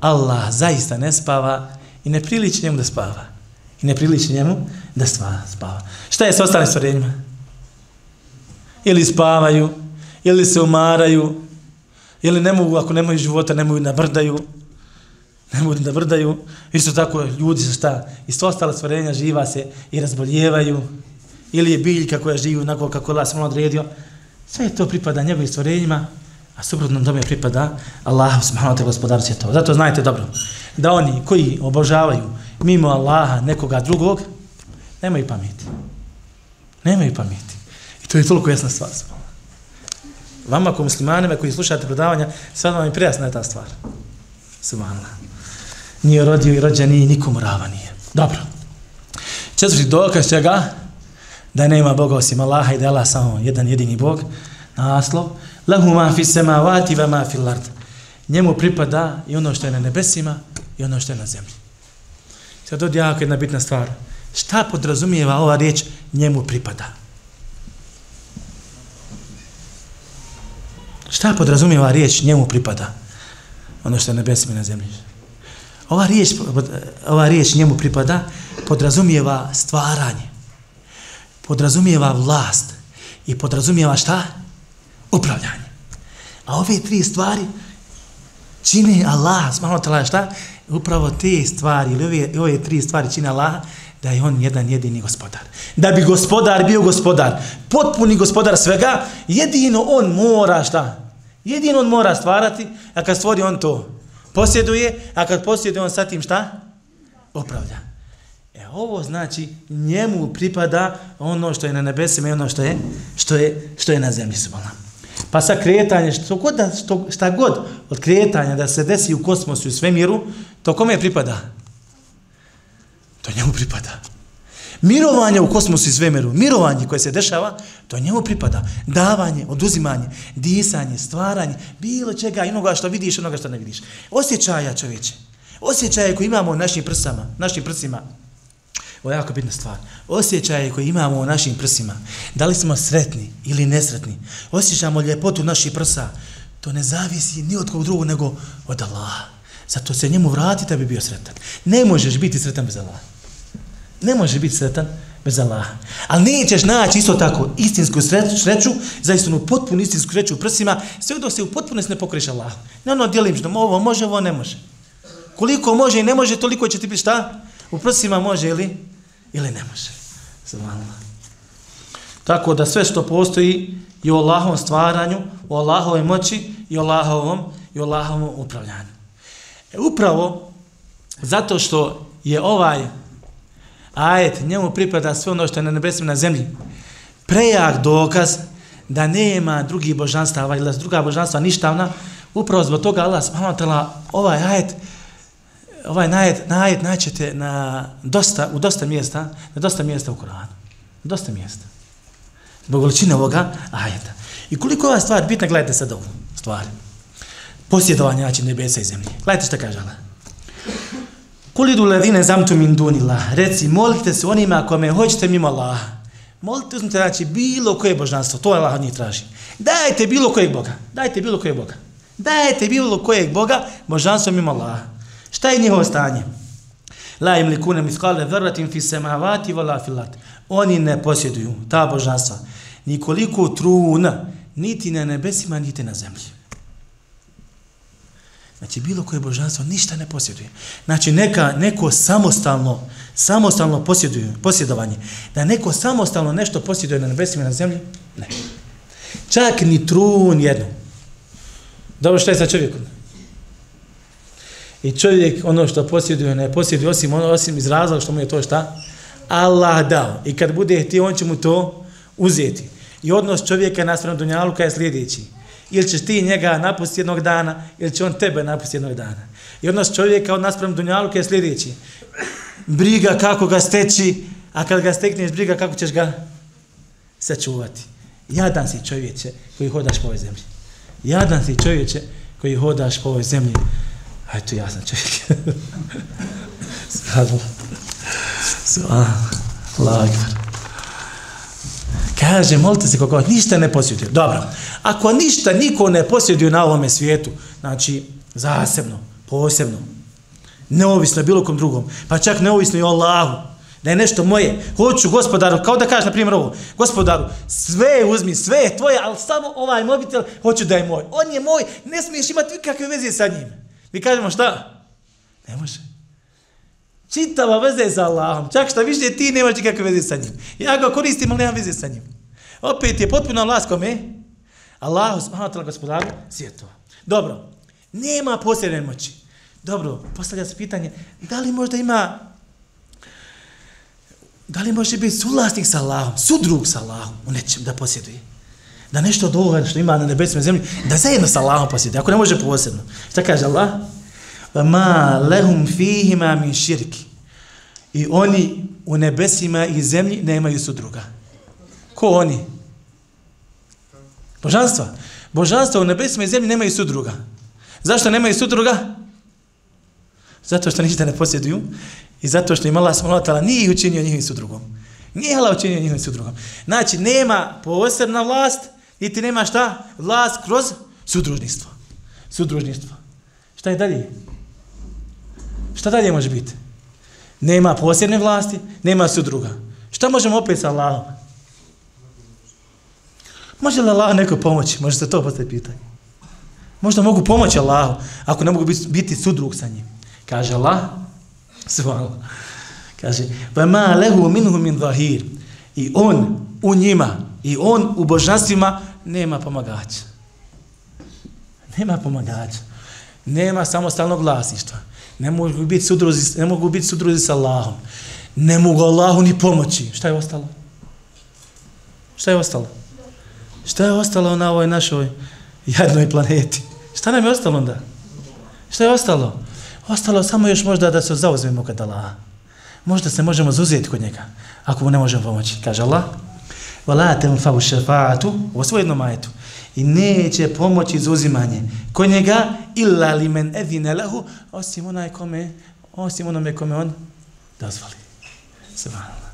Speaker 1: Allah zaista ne spava i ne priliči njemu da spava. I ne priliči njemu da sva, spava. Šta je s ostalim stvorenjima? Ili spavaju, ili se umaraju, ili ne mogu, ako nemaju života, ne mogu da brdaju, ne mogu da brdaju. Isto tako, ljudi su šta? I s ostale stvorenja živa se i razboljevaju, ili je biljka koja živi onako kako Allah sam odredio. Sve to pripada njegovim stvorenjima, a suprotno tome pripada Allah subhanahu wa ta'ala gospodar svjetova. Zato znajte dobro, da oni koji obožavaju mimo Allaha nekoga drugog, nemaju pameti. Nemaju pameti. I to je toliko jasna stvar. Vama ko muslimanima koji slušate predavanja, sve vam je prijasna ta stvar. Subhanallah. Nije rodio i rođen, nije nikomu rava nije. Dobro. Četvrti dokaz čega? Da nema Boga osim Allaha i da je Allah samo jedan jedini Bog. Naslov lahu ma fi samawati wa ma fi al-ard. Njemu pripada i ono što je na nebesima i ono što je na zemlji. Sad ovdje jako jedna bitna stvar. Šta podrazumijeva ova riječ njemu pripada? Šta podrazumijeva riječ njemu pripada? Ono što je na nebesima na zemlji. Ova riječ, ova riječ njemu pripada podrazumijeva stvaranje. Podrazumijeva vlast. I podrazumijeva šta? upravljanje. A ove tri stvari čine Allah, smalo tala šta? Upravo te stvari, ili ove, ove tri stvari čine Allah, da je on jedan jedini gospodar. Da bi gospodar bio gospodar, potpuni gospodar svega, jedino on mora šta? Jedino on mora stvarati, a kad stvori on to posjeduje, a kad posjeduje on sa tim šta? Opravlja. E ovo znači njemu pripada ono što je na nebesima i ono što je što je što je na zemlji subhanahu. Pa sa kretanje, što god da, što, šta god od kretanja da se desi u kosmosu i svemiru, to kome pripada? To njemu pripada. Mirovanje u kosmosu i svemiru, mirovanje koje se dešava, to njemu pripada. Davanje, oduzimanje, disanje, stvaranje, bilo čega, onoga što vidiš, onoga što ne vidiš. Osjećaja čovječe. Osjećaje koje imamo u našim prsama, našim prsima, Ovo je jako bitna stvar. Osjećaje koje imamo u našim prsima, da li smo sretni ili nesretni, osjećamo ljepotu naših prsa, to ne zavisi ni od kog drugog nego od Allaha. Zato se njemu vrati da bi bio sretan. Ne možeš biti sretan bez Allaha. Ne može biti sretan bez Allaha. Ali nećeš naći isto tako istinsku sreću, sreću za istinu potpunu istinsku sreću u prsima, sve dok se u potpunosti ne pokriješ Allaha. Ne ono dijelim što ovo može, ovo ne može. Koliko može i ne može, toliko će ti biti šta? U prsima može ili ili ne može. Subhanallah. Tako da sve što postoji i u Allahovom stvaranju, u Allahovoj moći i u Allahovom, i u Allahovom upravljanju. E, upravo zato što je ovaj ajet, njemu pripada sve ono što je na nebesima na zemlji, prejak dokaz da nema drugih božanstava ili druga božanstva ništavna, upravo zbog toga Allah subhanahu ovaj ajet ovaj najet, najet naćete na dosta, u dosta mjesta, na dosta mjesta u Koranu. Dosta mjesta. Zbog veličine ovoga ajeta. I koliko ova stvar bitna, gledajte sad ovu stvar. Posjedovanje naći nebesa i zemlje. Gledajte što kaže Allah. Kulidu ledine zamtu min dunila. Reci, molite se onima kome hoćete mimo Allaha. Molite, uzmite, znači, bilo koje božanstvo. To je Allah od njih traži. Dajte bilo kojeg Boga. Dajte bilo kojeg Boga. Dajte bilo kojeg Boga božanstvo mimo Allaha. Šta je njihovo stanje? La im li kune miskale vrratim fi semavati vala filat. Oni ne posjeduju ta božanstva. Nikoliko truna, niti na nebesima, niti na zemlji. Znači, bilo koje božanstvo ništa ne posjeduje. Znači, neka, neko samostalno, samostalno posjeduje, posjedovanje, da neko samostalno nešto posjeduje na nebesima i na zemlji, ne. Čak ni trun jednu. Dobro, šta je sa čovjekom? I čovjek ono što posjeduje, ne posjeduje osim, ono, osim iz razloga što mu je to šta? Allah dao. I kad bude htio, on će mu to uzeti. I odnos čovjeka naspram Dunjaluka je sljedeći. Ili ćeš ti njega napustiti jednog dana, ili će on tebe napustiti jednog dana. I odnos čovjeka od naspram Dunjaluka je sljedeći. Briga kako ga steći, a kad ga stekneš, briga kako ćeš ga sačuvati. Jadan si čovječe koji hodaš po ovoj zemlji. Jadan si čovječe koji hodaš po ovoj zemlji. A eto, ja sam čovjek. Sradila. Allah Kaže, molite se koliko ništa ne posjeduje. Dobro, ako ništa niko ne posjeduje na ovome svijetu, znači, zasebno, posebno, neovisno je bilo kom drugom, pa čak neovisno i o Allahu, da je nešto moje, hoću gospodaru, kao da kažeš na primjer ovo, gospodaru, sve uzmi, sve je tvoje, ali samo ovaj mobitel hoću da je moj. On je moj, ne smiješ imati nikakve veze sa njim. Mi kažemo šta? Ne može. Čitava veze je sa Allahom. Čak šta više ti nemaš nikakve veze sa njim. Ja ga koristim, ali nemam veze sa njim. Opet je potpuno vlast kome? Allahu subhanahu wa ta'ala gospodaru svijetova. Dobro, nema posljedne moći. Dobro, postavlja se pitanje, da li možda ima da li može biti suvlasnik sa Allahom, sudrug sa Allahom u nečem da posjeduje? Da nešto od ovoga što ima na nebesima zemlji, da zajedno sa Allahom posjeduje, ako ne može posebno. Šta kaže Allah? Ma lehum fihima min širki. I oni u nebesima i zemlji nemaju sudruga. Ko oni? Božanstva. Božanstva u nebesima i zemlji nemaju sudruga. Zašto nemaju sudruga? Zato što ništa ne posjeduju i zato što im Allah smolotala nije ih učinio njihovim sudrugom. Nije Allah učinio njihovim sudrugom. Znači, nema posebna vlast, niti nema šta? Vlast kroz sudružništvo. Sudružništvo. Šta je dalje? Šta dalje može biti? Nema posebne vlasti, nema sudruga. Šta možemo opet sa Allahom? Može li Allah neko pomoći? Može se to postaviti pitanje. Možda mogu pomoći Allahu, ako ne mogu biti, biti sudrug sa njim. Kaže Allah, svala. Kaže, va ma lehu minhu min zahir. I on u njima, i on u božanstvima nema pomagača. Nema pomagača. Nema samostalnog vlasništva. Ne mogu biti sudruzi, ne mogu biti sudruzi sa Allahom. Ne mogu Allahu ni pomoći. Šta je ostalo? Šta je ostalo? Šta je ostalo na ovoj našoj jednoj planeti? Šta nam je ostalo onda? Šta je ostalo? Ostalo samo još možda da se zauzmemo kod Allaha. Možda se možemo zuzeti kod njega, ako mu ne možemo pomoći. Kaže Allah, وَلَا تَنْفَوْ شَفَاتُ U svoj jednom ajetu. I neće pomoći zuzimanje kod njega illa li men edine lehu osim onaj kome, osim onome kome on dozvoli. Subhanallah.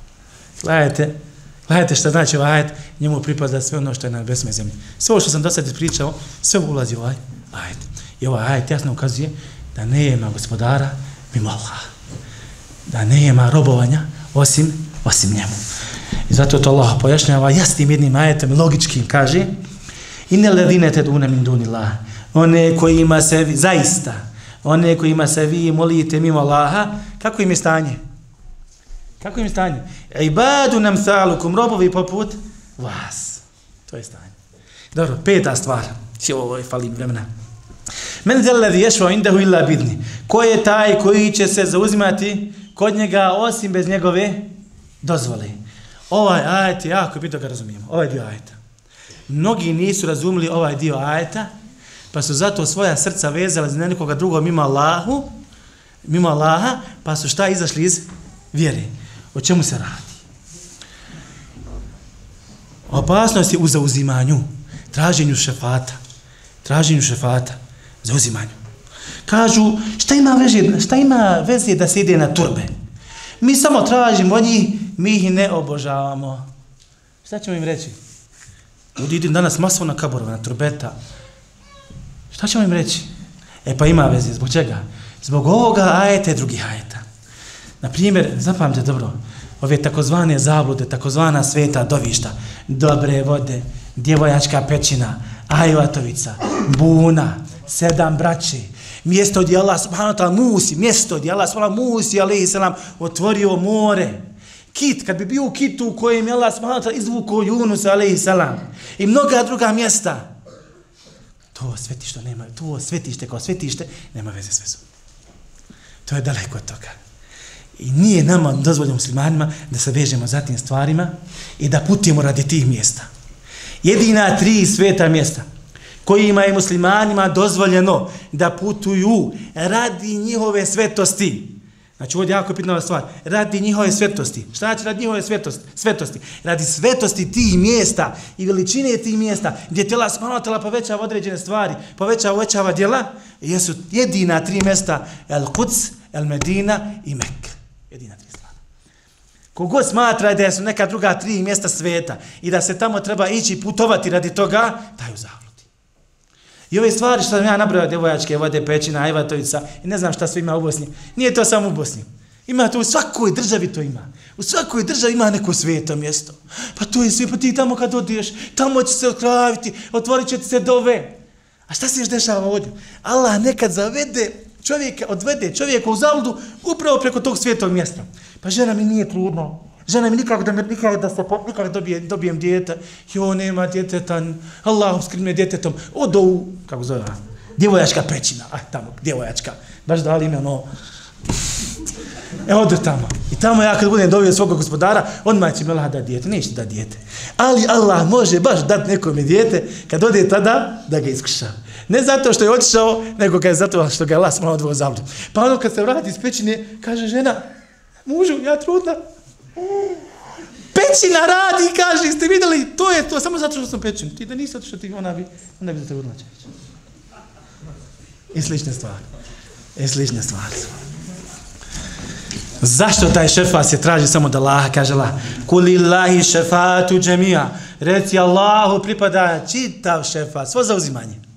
Speaker 1: Gledajte, gledajte šta znači ovaj ajet, njemu pripada sve ono što je na besme zemlji. Sve ovo što sam do sad pričao, sve ulazi u ovaj ajet. I ovaj ajet jasno ukazuje da ne ima gospodara mimo Allah. Da ne ima robovanja osim, osim njemu. I zato to Allah pojašnjava jasnim jednim ajetom logičkim kaže Inne ledine te dune min dunillah. One koji ima se zaista, one koji ima se vi molite mimo Allaha, kako im je stanje? Kako im stanje? Ibadu nam salukum, robovi poput vas. To je stanje. Dobro, peta stvar. Si ovo je fali vremena. Men zeledi ješva indahu illa bidni. Ko je taj koji će se zauzimati kod njega osim bez njegove dozvole? Ovaj ajet je jako bitno ga razumijemo. Ovaj dio ajeta. Mnogi nisu razumili ovaj dio ajeta, pa su zato svoja srca vezali za nekoga drugog mimo Allahu, mimo Allaha, pa su šta izašli iz vjere. O čemu se radi? Opasnost je u zauzimanju, traženju šefata, traženju šefata zauzimanju. Kažu, šta ima, veze, šta ima veze da se ide na turbe? Mi samo tražimo njih, mi ih ne obožavamo. Šta ćemo im reći? Ljudi idu danas masovno na kaborove, na turbeta. Šta ćemo im reći? E pa ima veze, zbog čega? Zbog ovoga ajeta i drugih ajeta. Na primjer, zapamte dobro, ove takozvane zablude, takozvana sveta dovišta, dobre vode, djevojačka pećina, ajvatovica, buna, sedam braći, mjesto gdje Allah subhanahu ta'ala musi, mjesto gdje Allah subhanahu musi, alaihi salam, otvorio more, Kit, kad bi bio u kitu u kojem je Allah subhanahu ta'ala izvukao Junus, alaihi salam, i mnoga druga mjesta, to svetište nema, to svetište kao svetište nema veze s vezom. To je daleko od toga. I nije nama dozvoljeno muslimanima da se vežemo za tim stvarima i da putimo radi tih mjesta. Jedina tri sveta mjesta kojima je muslimanima dozvoljeno da putuju radi njihove svetosti. Znači, ovdje je jako pitna stvar. Radi njihove svetosti. Šta znači radi njihove svetosti? svetosti? Radi svetosti tih mjesta i veličine tih mjesta gdje tela smanotela povećava određene stvari, povećava, uvećava djela, jesu jedina tri mjesta El Quds, El Medina i Mekka. Jedina tri strana. Kogod smatra da su neka druga tri mjesta sveta i da se tamo treba ići putovati radi toga, daju zavrlo. I ove stvari što sam ja nabrao, djevojačke vode, pećina, ajvatovica, i ne znam šta sve ima u Bosni, nije to samo u Bosni. Ima to u svakoj državi to ima. U svakoj državi ima neko sveto mjesto. Pa to je sve, pa ti tamo kad odiješ, tamo će se otkraviti, otvorit će se dove. A šta se još dešava ovdje? Allah nekad zavede čovjeka, odvede čovjeka u zaludu upravo preko tog svetog mjesta. Pa žena mi nije trudno, Žena mi nikako da, me, nikako da se nikako dobije, dobijem dijete. Jo, nema djeteta. Allah skrbi me djetetom. Odo u, kako zove, djevojačka pećina. Ah, tamo, djevojačka. Baš dali ime ono. E, odo tamo. I tamo ja kad budem dobio svog gospodara, on ma će mi Allah dati dijete. Neće da dijete. Ali Allah može baš dati nekome dijete kad ode tada da ga iskuša. Ne zato što je otišao, nego kad je zato što ga je Allah smalo odvoj zavlju. Pa ono kad se vrati iz pećine, kaže žena, mužu, ja trudna, Pećina radi, kaže, ste videli, to je to, samo zato što sam pećin. Ti da nisi zato što ti, ona bi, ona bi za tebe odlača. I slične stvari. I slične stvari. Zašto taj šefat se traži samo da Allah kaže Allah? Kuli Allahi šefatu džemija. Reci Allahu pripada čitav šefat, svo zauzimanje.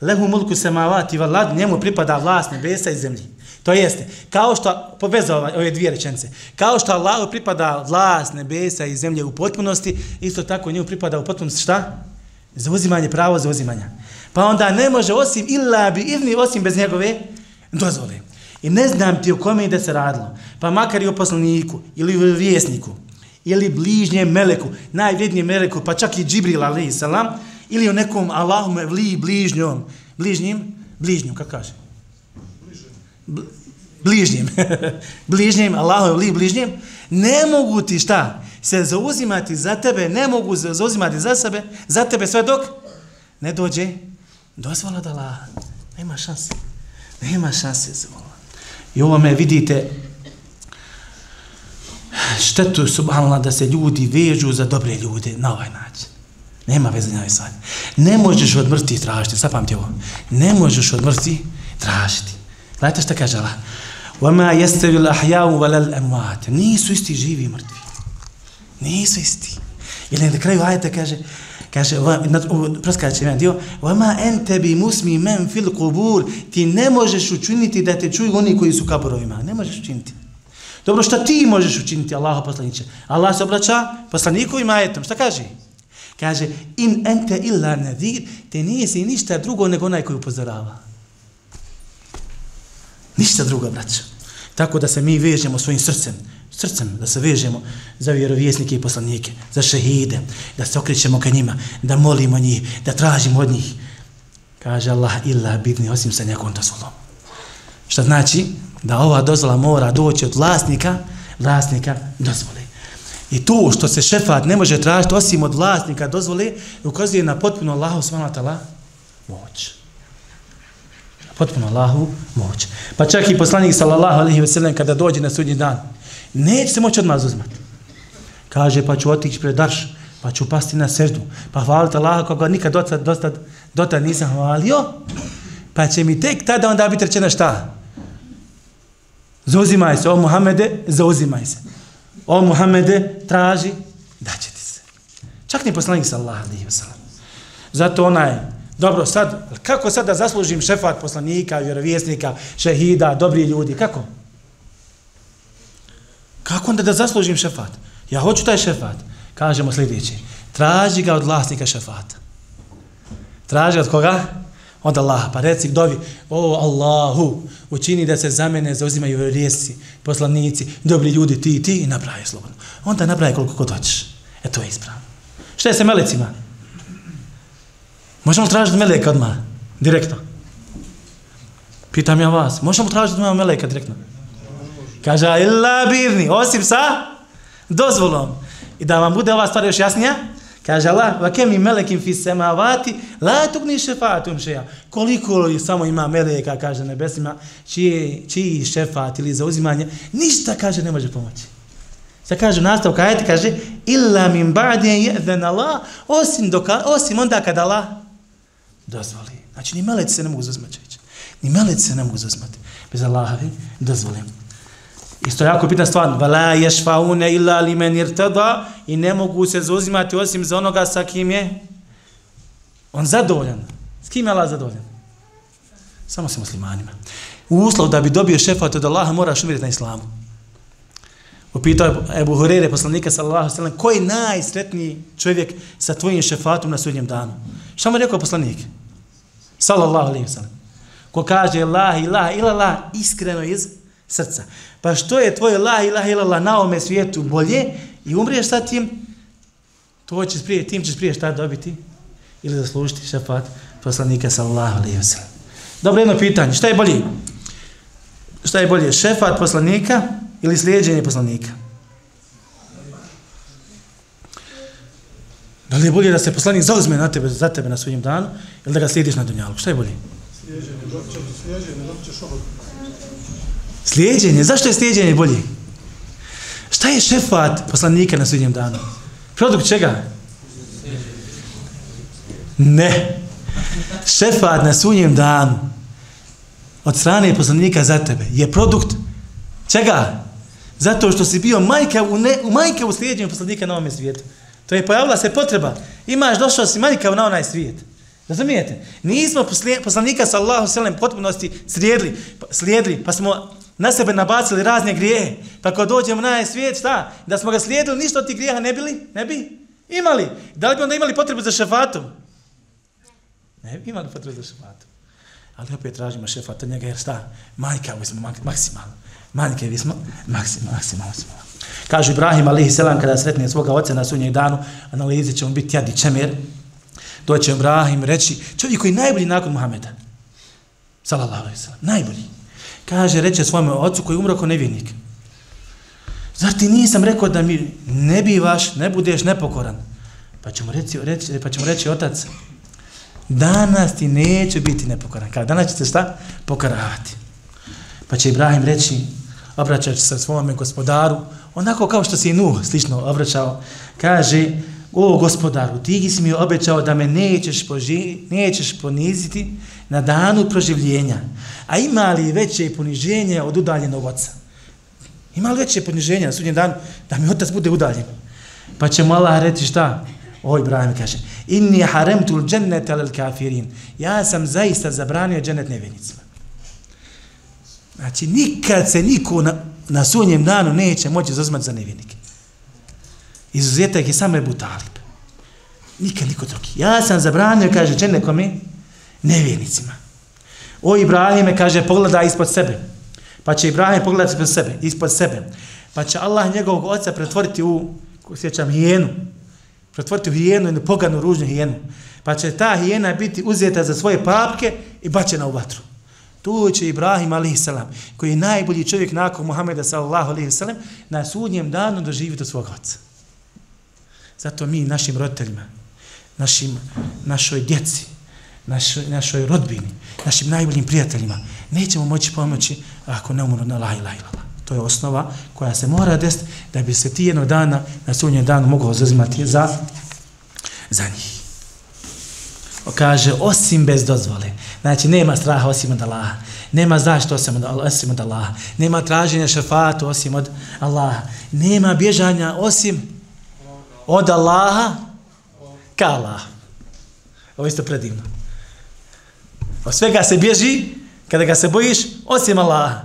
Speaker 1: Lehu mulku semavati valad, njemu pripada vlast nebesa i zemlji. To jeste, kao što, poveza ove dvije rečence, kao što Allahu pripada vlast nebesa i zemlje u potpunosti, isto tako njemu pripada u potpunosti šta? Zauzimanje, pravo zauzimanja. Pa onda ne može osim illa bi idni, osim bez njegove dozvole. I ne znam ti o kome ide se radilo, pa makar i o poslaniku, ili u vjesniku, ili bližnjem meleku, najvrednijem meleku, pa čak i Džibril, alaih salam, ili o nekom Allahom vli bližnjom, bližnjim, bližnjom, kako kaže? bližnjim, bližnjim, Allahove vli bližnjim, ne mogu ti šta? Se zauzimati za tebe, ne mogu se zauzimati za sebe, za tebe sve dok ne dođe dozvola da Allah. Nema šanse. Nema šanse za I ovo me vidite štetu subhanallah da se ljudi vežu za dobre ljude na ovaj način. Nema veze na ovaj sad. Ne možeš od mrti tražiti, zapamti ovo. Ne možeš od mrti tražiti. Gledajte što kaže Allah. وَمَا يَسْتَوِ الْأَحْيَاءُ وَلَا الْأَمْوَاتِ Nisu isti živi i mrtvi. Nisu isti. Ili na kraju ajeta kaže, kaže, proskače jedan dio, وَمَا أَنْتَ بِمُسْمِ مَنْ فِي الْقُبُورِ Ti ne možeš učiniti da te čuju oni koji su kaborovima. Ne možeš učiniti. Dobro, šta ti možeš učiniti, Allaho poslaniće? Allah se obraća poslanikovim ajetom. Šta kaže? Kaže, in ente illa nadir, te nisi ništa drugo nego onaj koji upozorava. Ništa drugo, braćo. Tako da se mi vežemo svojim srcem, srcem, da se vežemo za vjerovjesnike i poslanike, za šehide, da se okrećemo ka njima, da molimo njih, da tražimo od njih. Kaže Allah, illa bitni, osim sa nekom dozvolom. Što znači da ova dozvola mora doći od vlasnika, vlasnika dozvole. I to što se šefat ne može tražiti osim od vlasnika dozvole, ukazuje na potpuno Allahu s.w.t. moć potpuno Allahu moć. Pa čak i poslanik sallallahu alejhi ve sellem kada dođe na sudnji dan, neće se moći odmah uzmati. Kaže, pa ću otići pred darš, pa ću pasti na seždu, pa hvalite Allaha koga nikad dotad, dotad, dotad nisam hvalio, pa će mi tek tada onda biti rečeno šta? Zauzimaj se, o Muhammede, zauzimaj se. O Muhammede, traži, daće ti se. Čak ni poslanik sallallahu alejhi ve sellem. Zato onaj Dobro, sad, kako sad da zaslužim šefat poslanika, vjerovjesnika, šehida, dobri ljudi, kako? Kako onda da zaslužim šefat? Ja hoću taj šefat. Kažemo sljedeće. Traži ga od vlasnika šefata. Traži od koga? Od Allaha. Pa reci dovi, o Allahu, učini da se za mene zauzimaju rijesi, poslanici, dobri ljudi, ti i ti, i napravi slobodno. Onda napravi koliko god hoćeš. E to je ispravno. Šta je sa melecima? Možemo tražiti meleka odmah, direktno. Pitam ja vas, možemo tražiti odmah meleka direktno? Kaže, illa birni, osim sa dozvolom. I da vam bude ova stvar još jasnija, Kaže Allah, va kemi melekim fi semavati, la tukni šefatum šeja. Koliko li samo ima meleka, kaže nebesima, čiji, čiji šefat ili zauzimanje, ništa, kaže, ne može pomoći. Sa kaže, nastav kajeti, kaže, illa min ba'dje je'ven Allah, osim, doka, osim onda kada Allah dozvoli. Znači, ni meleci se ne mogu zazmati. Ni meleci se ne mogu zazmati. Bez Allahovi dozvolim. Isto jako bitna stvar, vala yashfauna illa limen irtada i ne mogu se zauzimati osim za onoga sa kim je on zadovoljan. S kim je Allah zadovoljan? Samo sa muslimanima. Uslov da bi dobio šefat od Allaha moraš umjeriti na islamu. Upitao je Ebu Hurere, poslanika sallallahu sallam, koji je najsretniji čovjek sa tvojim šefatom na sudnjem danu? Šta mu je rekao poslanik? Sallallahu alaihi sallam. Ko kaže la ilaha illa Allah iskreno iz srca. Pa što je tvoje la ilaha illallah na ovome svijetu bolje i umriješ sa tim, to ćeš prije, tim ćeš prije šta dobiti ili zaslužiti šefat poslanika sallallahu alaihi wa. Dobro, jedno pitanje, šta je bolje? Šta je bolje, šefat poslanika ili slijedženje poslanika? Da li je bolje da se poslanik zauzme na tebe, za tebe na svojim danu ili da ga slijediš na dunjalu? Šta je bolje? Slijedženje, dok ćeš, slijedženje, dok ćeš Slijedjenje, zašto je slijedjenje bolje? Šta je šefat poslanika na sudnjem danu? Produkt čega? Ne. Šefat na sudnjem danu od strane poslanika za tebe je produkt čega? Zato što si bio majka u, ne, u majke u slijedjenju poslanika na ovom svijetu. To je pojavila se potreba. Imaš, došao si majka na onaj svijet. Razumijete? Nismo poslanika sa Allahom selem potpunosti slijedili, slijedili, pa smo na sebe nabacili razne grijehe, pa kad dođemo na svijet, šta? Da smo ga slijedili, ništa od tih grijeha ne bili? Ne bi? Imali. Da li bi onda imali potrebu za šefatom? Ne bi imali potrebu za šefatom. Ali opet tražimo šefata njega, jer šta? Majka, vi smo maksimalno. Majke, vi smo maksimalno. maksimalno. Kaže Ibrahim, alihi selam, kada sretne svoga oca na sunnjeg danu, analizi će mu biti jadi čemer, doće Ibrahim reći, čovjek koji je najbolji nakon Muhameda. Salallahu alaihi selam, najbolji. Kaže, reče svome ocu koji umro kao nevjernik. Zar ti nisam rekao da mi ne bivaš, ne budeš nepokoran? Pa ćemo reći, reći, pa ćemo reći otac, danas ti neće biti nepokoran. Kada danas ćete šta? Pokaravati. Pa će Ibrahim reći, obraćajući se svome gospodaru, onako kao što si i Nuh slično obraćao, kaže, o gospodaru, ti si mi obećao da me nećeš, poži, nećeš poniziti na danu proživljenja. A ima li veće poniženje od udaljenog oca? Ima li veće poniženje na sudnjem danu da mi otac bude udaljen? Pa će mu Allah reći šta? O Ibrahim kaže, inni haremtul džennete alel kafirin. Ja sam zaista zabranio džennet nevjenicima. Znači, nikad se niko na, na sunjem danu neće moći zazmati za nevjenike. Izuzetak je samo Ebu Talib. Nikad niko drugi. Ja sam zabranio, kaže, džennet kome? Nevjernicima. O Ibrahime, kaže, pogledaj ispod sebe. Pa će Ibrahim pogledati ispod sebe, ispod sebe. Pa će Allah njegovog oca pretvoriti u, sjećam, hijenu. Pretvoriti u hijenu, jednu poganu, ružnu hijenu. Pa će ta hijena biti uzeta za svoje papke i bačena u vatru. Tu će Ibrahim a.s. koji je najbolji čovjek nakon Muhammeda sallallahu na sudnjem danu doživiti od svog oca. Zato mi našim roditeljima, našim, našoj djeci, našoj, našoj rodbini, našim najboljim prijateljima, nećemo moći pomoći ako ne umru na la ilaha illallah. To je osnova koja se mora desiti da bi se ti jednog dana na sunnjem danu mogao zazimati za, za njih. O kaže, osim bez dozvole. Znači, nema straha osim od Allaha. Nema zašto osim od, osim od Allaha. Nema traženja šafatu osim od Allaha. Nema bježanja osim od Allaha ka Allah. Ovo isto predivno. Od svega se bježi, kada ga se bojiš, osim Allaha.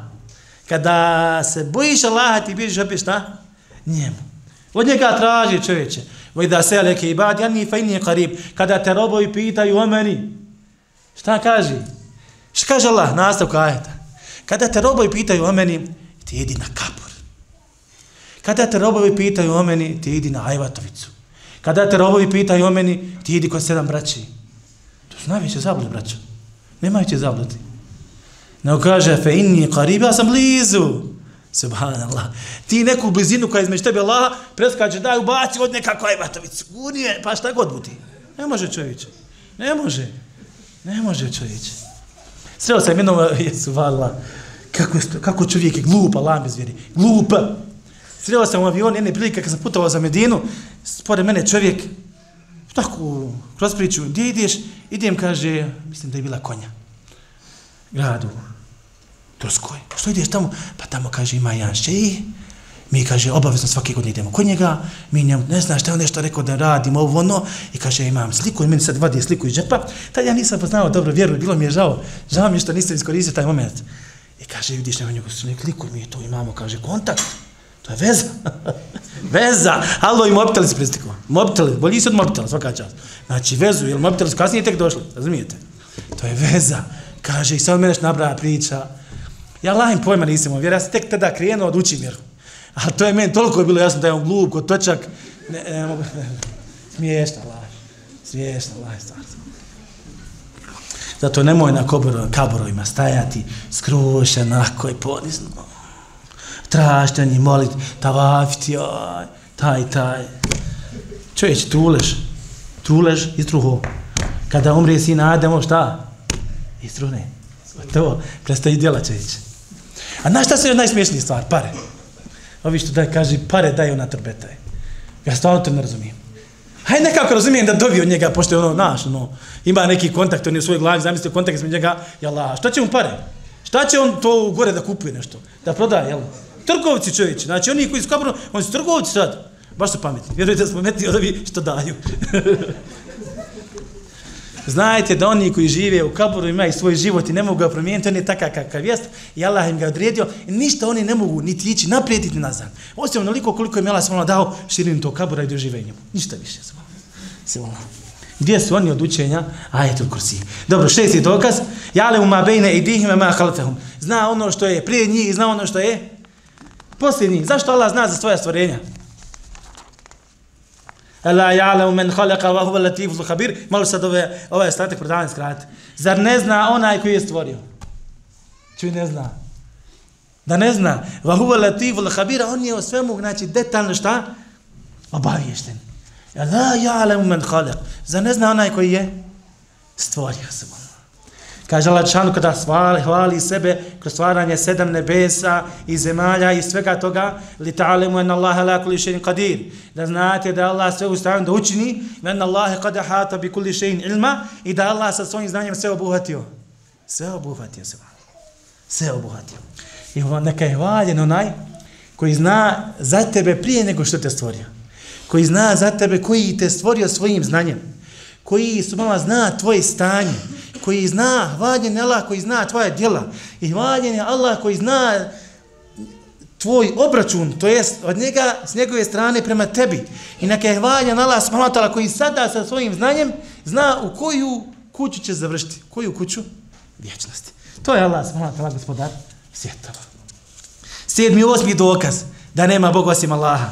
Speaker 1: Kada se bojiš Allaha, ti bježiš opet šta? Njemu. Od njega traži čovječe. Voj da se aleke i bad, ja fa inni qarib. Kada te robovi pitaju o meni, Šta kaže? Šta kaže Allah? Nastavka ajeta. Kada te robovi pitaju o meni, ti idi na kapu. Kada te robovi pitaju o meni, ti idi na Ajvatovicu. Kada te robovi pitaju o meni, ti idi kod sedam braći. To su najveće zablud, braćo. Nemaju će zabludi. Nego kaže, fe inni qarib, ja sam blizu. Subhanallah. Ti neku blizinu koja je između tebe Allaha, preskače, daj, ubaci od nekako Ajvatovicu. Unije, pa šta god budi. Ne može čovječe. Ne može. Ne može čovječe. Sreo sam jednom, jesu vala, kako, je, kako čovjek je glupa, mi zvjeri. Glupa. Sreo sam u avion jedne prilike kad sam putovao za Medinu, spore mene čovjek, tako, kroz priču, gdje ideš? Idem, kaže, mislim da je bila konja. Gradu. Turskoj. Što ideš tamo? Pa tamo, kaže, ima jedan šeji. Mi, kaže, obavezno svake godine idemo kod njega. Mi njemu, ne znaš šta on nešto rekao da radimo ovo ono. I kaže, imam sliku i meni sad vadi sliku iz džepa. Tad ja nisam poznao dobro vjeru, bilo mi je žao. Žao mi je što nisam iskoristio taj moment. I kaže, vidiš, nema njegu sliku, mi to imamo, kaže, kontakt. To je veza. veza. Halo, i mobitel se pristikao. Mobitel, bolji se od mobitela, svaka čast. Znači, vezu, jer mobitel su kasnije tek došli, razumijete? To je veza. Kaže, i sad meneš nabraja priča. Ja lahim pojma nisam ovdje, ja sam tek tada krenuo od učim vjeru. A to je meni toliko je bilo jasno da je on glup, kod točak. Ne, ne, mogu. Smiješna laž. Smiješna laž, stvarno. Zato nemoj na koboro, kaborovima stajati skrušen, onako i ponizno. Trašteni, molit, tavafiti, oj, taj, taj. Čovječ, truleš, truleš i struho. Kada umrije sin Ademo, šta? I strune. To, prestaji djela čovječ. A znaš šta se je najsmiješniji stvar? Pare. Ovi što daj, kaže, pare daju na trbetaj. Ja stvarno to ne razumijem. Hajde nekako razumijem da dobio njega, pošto je ono, naš, ono, ima neki kontakt, on je u svojoj glavi zamislio kontakt između njega, jel, šta će mu pare? Šta će on to gore da kupuje nešto? Da prodaje, jel? Trgovci čovječi, znači oni koji su kapano, oni su trgovci sad. Baš su pametni, vjerujte da su pametni od ovi što daju. Znajte da oni koji žive u kaboru imaju svoj život i ne mogu ga promijeniti, on je takav kakav jest i Allah im ga odredio i ništa oni ne mogu niti ići naprijed niti nazad. Osim onoliko koliko im je Allah svala dao širinu tog kabura i doživenju. Ništa više. svala. Gdje su oni od učenja? Ajetul kursi. Dobro, šesti dokaz. Jale umabejne mabejne i dihime ma halfehum. Zna ono što je prije njih i zna ono što je posljednji. Zašto Allah zna za svoja stvorenja? Ela ja'lamu men khalaqa wa huwa latiful khabir. Malo sad ove ovaj ostatak predavanja skratiti. Zar ne zna onaj koji je stvorio? Čuj ne zna. Da ne zna. Wa huwa latiful khabir, on je o svemu znači detaljno šta? Obaviješten. Ela ja'lamu men khalaq. Zar ne zna onaj koji je stvorio se. Kaže Allah kada hvali, hvali sebe kroz stvaranje sedam nebesa i zemalja i svega toga li ta'alimu en Allah la kuli še'in qadir. Da znate da Allah sve u stanju da učini en Allah kada hata bi kuli še'in ilma i da Allah sa svojim znanjem sve obuhatio sve obuhatio se sve obuhatio i neka je hvaljen onaj koji zna za tebe prije nego što te stvorio. Koji zna za tebe koji te stvorio svojim znanjem. Koji su mama zna tvoje stanje koji zna, hvaljen je Allah koji zna tvoje djela i hvaljen je Allah koji zna tvoj obračun, to jest od njega, s njegove strane prema tebi. I neka je hvaljen Allah smatala koji sada sa svojim znanjem zna u koju kuću će završiti. Koju kuću? Vječnosti. To je Allah smatala gospodar svjetova. Sedmi i osmi dokaz da nema Bog osim Allaha.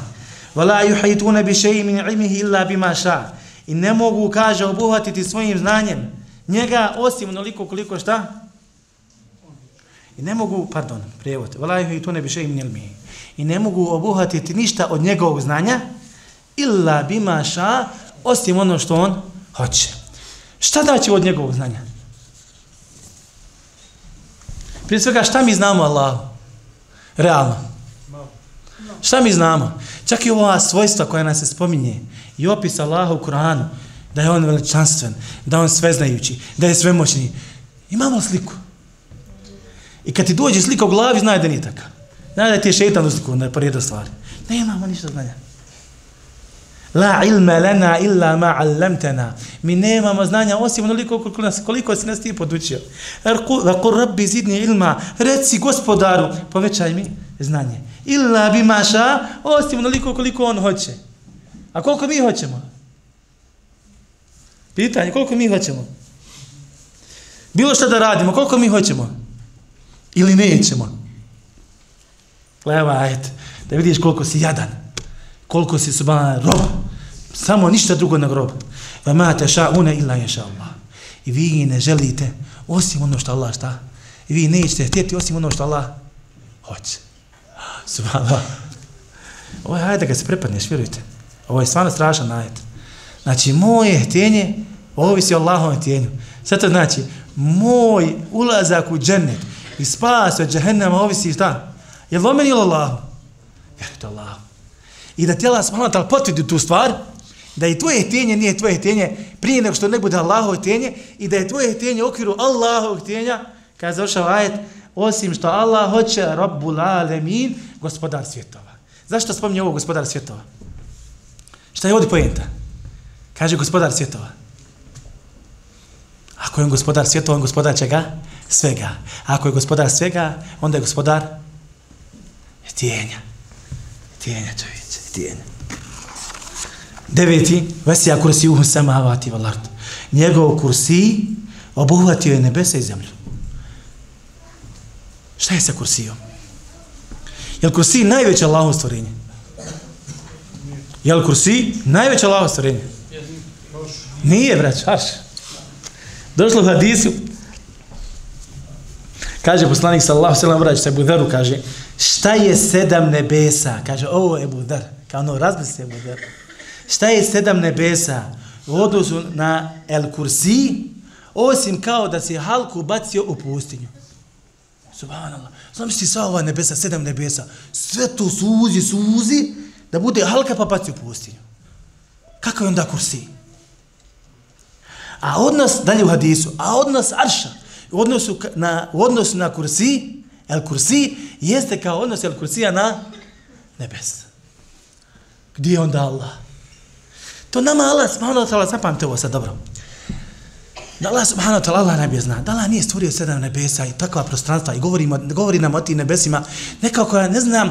Speaker 1: Vala yuhaytuna bi shay'in min ilmihi illa bima sha. I ne mogu kaže obuhvatiti svojim znanjem njega osim onoliko koliko šta? I ne mogu, pardon, prijevod, valajhu i to ne bi še im mi. I ne mogu obuhatiti ništa od njegovog znanja, illa bima ša, osim ono što on hoće. Šta daće od njegovog znanja? Prije svega, šta mi znamo Allah? Realno. Šta mi znamo? Čak i ova svojstva koja nas se spominje i opis Allaha u Koranu, da je on veličanstven, da on sveznajući, da je svemoćni. Imamo sliku. I kad ti dođe slika u glavi, znaj da nije takav. Znaj da ti je šeitan usliku, sliku, da je porijedno stvari. Ne imamo ništa znanja. La ilma lana illa ma allamtana. Mi nemamo znanja osim onoliko koliko, nas, koliko si nas ti podučio. Va rabbi zidni ilma. Reci gospodaru, povećaj mi znanje. Illa bi maša, osim onoliko koliko on hoće. A koliko mi hoćemo? Pitanje, koliko mi hoćemo? Bilo što da radimo, koliko mi hoćemo? Ili nećemo? Leva, ajte, da vidiš koliko si jadan, koliko si subhana rob, samo ništa drugo na rob. Va ma te une illa ješa Allah. I vi ne želite osim ono što Allah šta? I vi nećete htjeti osim ono što Allah hoće. Subhanallah. Ovo je ajde da ga se prepadneš, vjerujte. Ovo je stvarno strašan ajde. Znači, moje htjenje ovisi o Allahovom htjenju. Sve to znači, moj ulazak u džennet i spas od džehennama ovisi šta? Je li meni ili Allahu? Vjerujte Allahu. I da tijela smala tal potvrdi tu stvar, da i tvoje htjenje nije tvoje htjenje prije nego što ne bude Allahovo htjenje i da je tvoje htjenje u okviru Allahovog htjenja, kada završava ajet, osim što Allah hoće, Rabbul Alemin, gospodar svjetova. Zašto spominje ovo gospodar svjetova? Šta je ovdje pojenta? Kaže gospodar svjetova. Ako je on gospodar svjetova, on gospodar čega? Svega. Ako je gospodar svega, onda je gospodar tijenja. Tijenja, čovječe, tijenja. Deveti, vesija kursi uhu samavati valard. Njegov kursi obuhvatio je nebesa i zemlju. Šta je sa kursijom? Je li kursi najveće Allaho stvorenje? Je li kursi najveće Allaho stvorenje? Nije, brać, haš. Došlo u hadisu. Kaže poslanik sallahu sallam vrać se Ebu kaže, šta je sedam nebesa? Kaže, ovo je Ebu Kao ono, razbi se Ebu Šta je sedam nebesa? U odnosu na El Kursi, osim kao da se halku bacio u pustinju. Subhanallah. Znam si sva ova nebesa, sedam nebesa, sve to suzi, suzi, da bude halka pa bacio u pustinju. Kako je onda kursi? A odnos, dalje u hadisu, a odnos arša, u odnosu na, u odnosu na kursi, el kursi, jeste kao odnos el kursija na nebes. Gdje je onda Allah? To nama Allah, subhanahu wa ta'ala, zapamte ovo sad dobro. Da Allah subhanahu wa ta'ala Allah najbolje zna. Da Allah nije stvorio sedam nebesa i takva prostranstva i govori, govori nam o tim nebesima nekako ja ne znam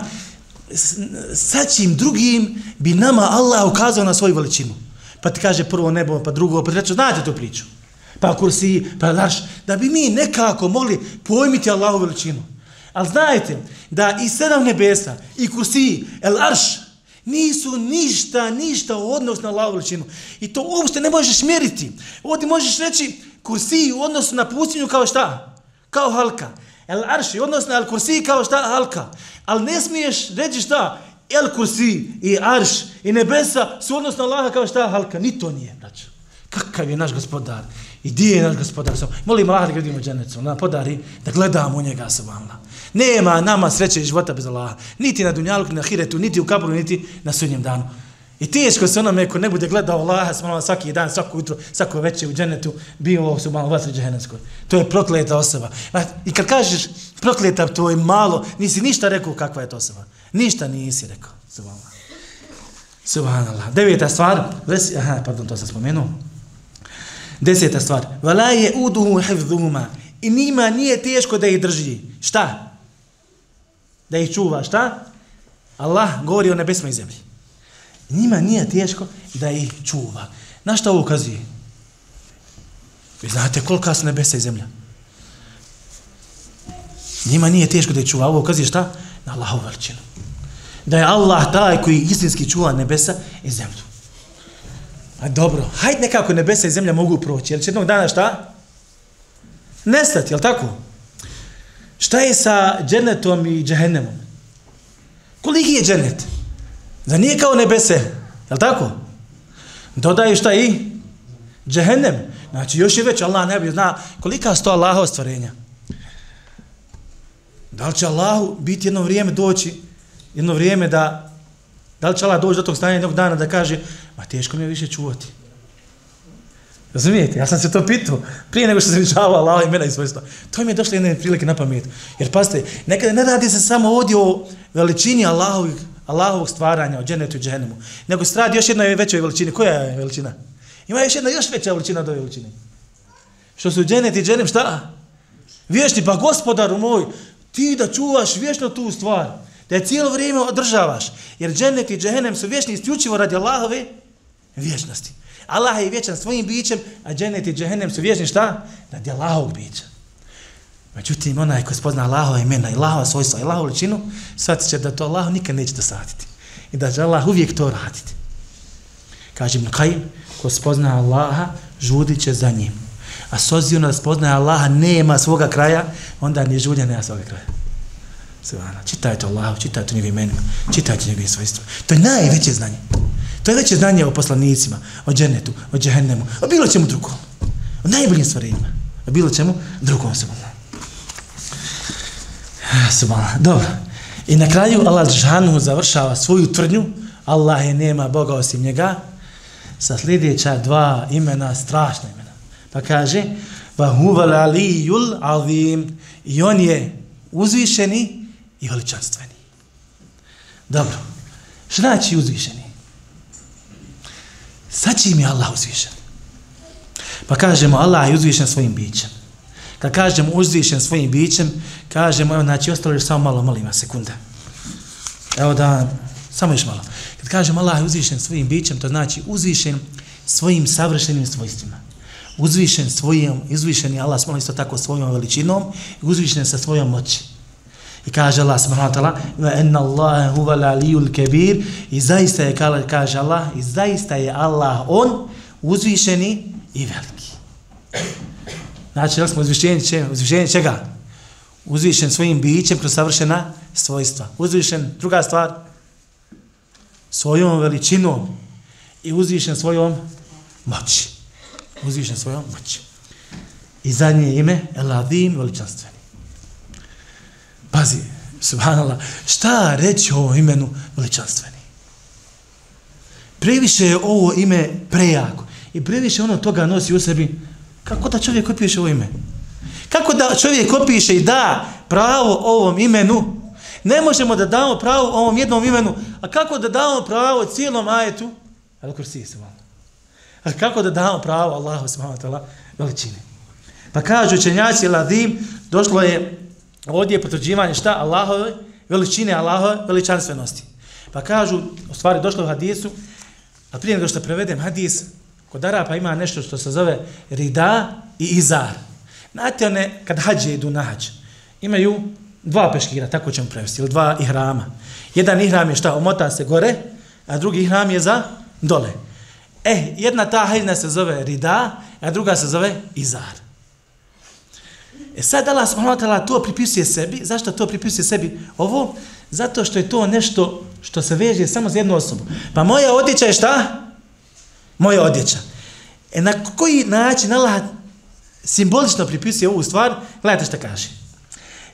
Speaker 1: sa čim drugim bi nama Allah ukazao na svoju veličinu. Pa ti kaže prvo nebo, pa drugo, pa treće, znate tu priču. Pa kursi, pa larš, da bi mi nekako mogli pojmiti Allahu veličinu. Ali znajte da i sedam nebesa, i kursi, el arš, nisu ništa, ništa u odnosu na Allahu veličinu. I to uopšte ne možeš mjeriti. Ovdje možeš reći kursi u odnosu na pustinju kao šta? Kao halka. El arš, odnosno al kursi kao šta? Halka. Ali ne smiješ reći šta? El kursi i arš i nebesa su odnosno Allaha kao šta? Halka. Ni to nije, braćo. Kakav je naš gospodar? I di je naš gospodar? Molim Allah da gledimo dženecu, na podari, da gledamo u njega sa vama. Nema nama sreće i života bez Allaha. Niti na dunjalu, niti na hiretu, niti u kabru, niti na sudnjem danu. I teško se onome ko ne bude gledao Allaha smalo svaki dan, svako jutro, svako večer u dženetu, bio su malo vatri džehennemskoj. To je prokleta osoba. I kad kažeš prokleta, to je malo, nisi ništa rekao kakva je to osoba. Ništa nisi rekao. Subhanallah. Subhanallah. Deveta stvar, ves, aha, pardon, to sam spomenuo. Deseta stvar. Vala je uduhu hifdhuma. I nima nije teško da ih drži. Šta? Da ih čuva. Šta? Allah govori o nebesma i zemlji. Njima nije teško da ih čuva. Na šta ovo ukazuje? Vi znate kolika su nebesa i zemlja? Njima nije teško da ih čuva. Ovo ukazuje šta? Na Allahovu veličinu. Da je Allah taj koji istinski čuva nebesa i zemlju. A dobro, hajde nekako nebesa i zemlja mogu proći. Jer će jednog dana šta? Nestati, jel tako? Šta je sa džennetom i džehennemom? Koliki je džennet? Da nije kao nebese, jel tako? Dodaju šta i? Džehennem. Znači, još je već, Allah ne bi zna kolika su to Allaha ostvarenja. Da li će Allahu biti jedno vrijeme doći, jedno vrijeme da Da li će Allah doći do tog stanja jednog dana da kaže, ma teško mi je više čuvati. Razumijete? Ja sam se to pitao prije nego što sam vičavao Allah imena i svojstva. To mi je došlo jedne prilike na pamet. Jer pazite, nekada ne radi se samo ovdje o veličini Allahovih, Allahovog stvaranja, o dženetu i dženemu, nego se radi još jednoj većoj veličini. Koja je veličina? Ima još jedna još veća veličina od ove veličine. Što su dženet i dženem, šta? Vješni, pa gospodaru moj, ti da čuvaš vječno tu stvar da je cijelo vrijeme održavaš. Jer džennet i džehennem su vječni isključivo radi Allahove vječnosti. Allah je vječan svojim bićem, a džennet i džehennem su vječni šta? Radi Allahovog bića. Međutim, onaj ko spozna Allahova imena i Allahova svojstva i Allahovu ličinu, shvatit će da to Allah nikad neće dosaditi. I da će Allah uvijek to raditi. Kaže Ibn Qajim, ko spozna Allaha, žudit će za njim. A s obzirom da spoznaje Allaha nema svoga kraja, onda ni žulja nema svoga kraja. Svana, čitajte Allahu, čitajte njegovim imenima, čitajte njegovim svojstvima. To je najveće znanje. To je veće znanje o poslanicima, o dženetu, o džehennemu, o bilo čemu drugom. O najboljim stvarima. O bilo čemu drugom se Subhana. Dobro. I na kraju Allah Žanu završava svoju tvrdnju. Allah je nema Boga osim njega. Sa sljedeća dva imena, strašna imena. Pa kaže, va huval alijul azim. I on je uzvišeni i veličanstveni. Dobro. Što znači uzvišeni? Sa čim je Allah uzvišen. Pa kažemo, Allah je uzvišen svojim bićem. Kad kažemo uzvišen svojim bićem, kažemo, evo, znači, ostalo još samo malo, molim vas, sekunda. Evo da, samo još malo. Kad kažemo Allah je uzvišen svojim bićem, to znači uzvišen svojim savršenim svojstvima. Uzvišen svojim, uzvišen je Allah, smo isto tako svojom veličinom, uzvišen sa svojom moći. I kaže Allah subhanahu wa ta'ala wa inna Allaha huwa al-aliyul kabir i zaista je kaže Allah i zaista je Allah on uzvišeni i veliki. Znači, da smo uzvišeni, če, uzvišeni čega? Uzvišen svojim bićem kroz savršena svojstva. Uzvišen, druga stvar, svojom veličinom i uzvišen svojom moći. Uzvišen svojom moći. I zadnje ime, El-Adim, veličanstveni. Pazi, subhanallah, šta reći o imenu veličanstveni? Previše je ovo ime prejako. I previše ono toga nosi u sebi. Kako da čovjek opiše ovo ime? Kako da čovjek opiše i da pravo ovom imenu? Ne možemo da damo pravo ovom jednom imenu. A kako da damo pravo cijelom ajetu? Ali kursi se. A kako da damo pravo Allahu subhanahu wa ta'ala veličini? Pa kažu učenjaci Ladim, došlo je ovdje je potvrđivanje šta? Allahove veličine, Allahove veličanstvenosti. Pa kažu, u stvari došlo u hadisu, a prije nego što prevedem hadis, kod Arapa ima nešto što se zove rida i izar. Znate one, kad hađe idu na hađ, imaju dva peškira, tako ćemo prevesti, ili dva ihrama. Jedan ihram je šta, omota se gore, a drugi ihram je za dole. E, jedna ta haljna se zove rida, a druga se zove izar. E sad Allah subhanahu wa ta'ala to pripisuje sebi. Zašto to pripisuje sebi? Ovo, zato što je to nešto što se veže samo za jednu osobu. Pa moja odjeća je šta? Moja odjeća. E na koji način Allah simbolično pripisuje ovu stvar? Gledajte šta kaže.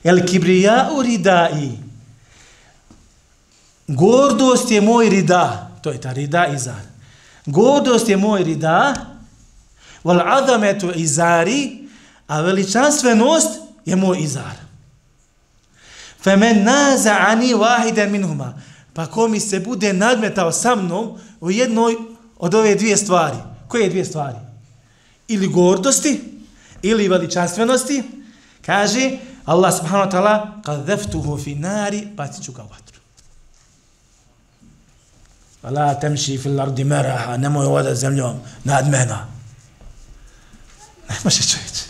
Speaker 1: El kibrija u ridai. i gordost je moj rida. To je ta rida izar. Gordost je moj rida. Wal adametu izari a veličanstvenost je moj izar. Femen naza ani wahiden minhuma. Pa ko mi se bude nadmetao sa mnom u jednoj od ove dvije stvari. Koje dvije stvari? Ili gordosti, ili veličanstvenosti, kaže Allah subhanahu wa ta'ala, kad deftuhu fi nari, bacit ću ga u vatru. Vala temši fil ardi meraha, nemoj ovdje zemljom nadmena. Ne može čovječe.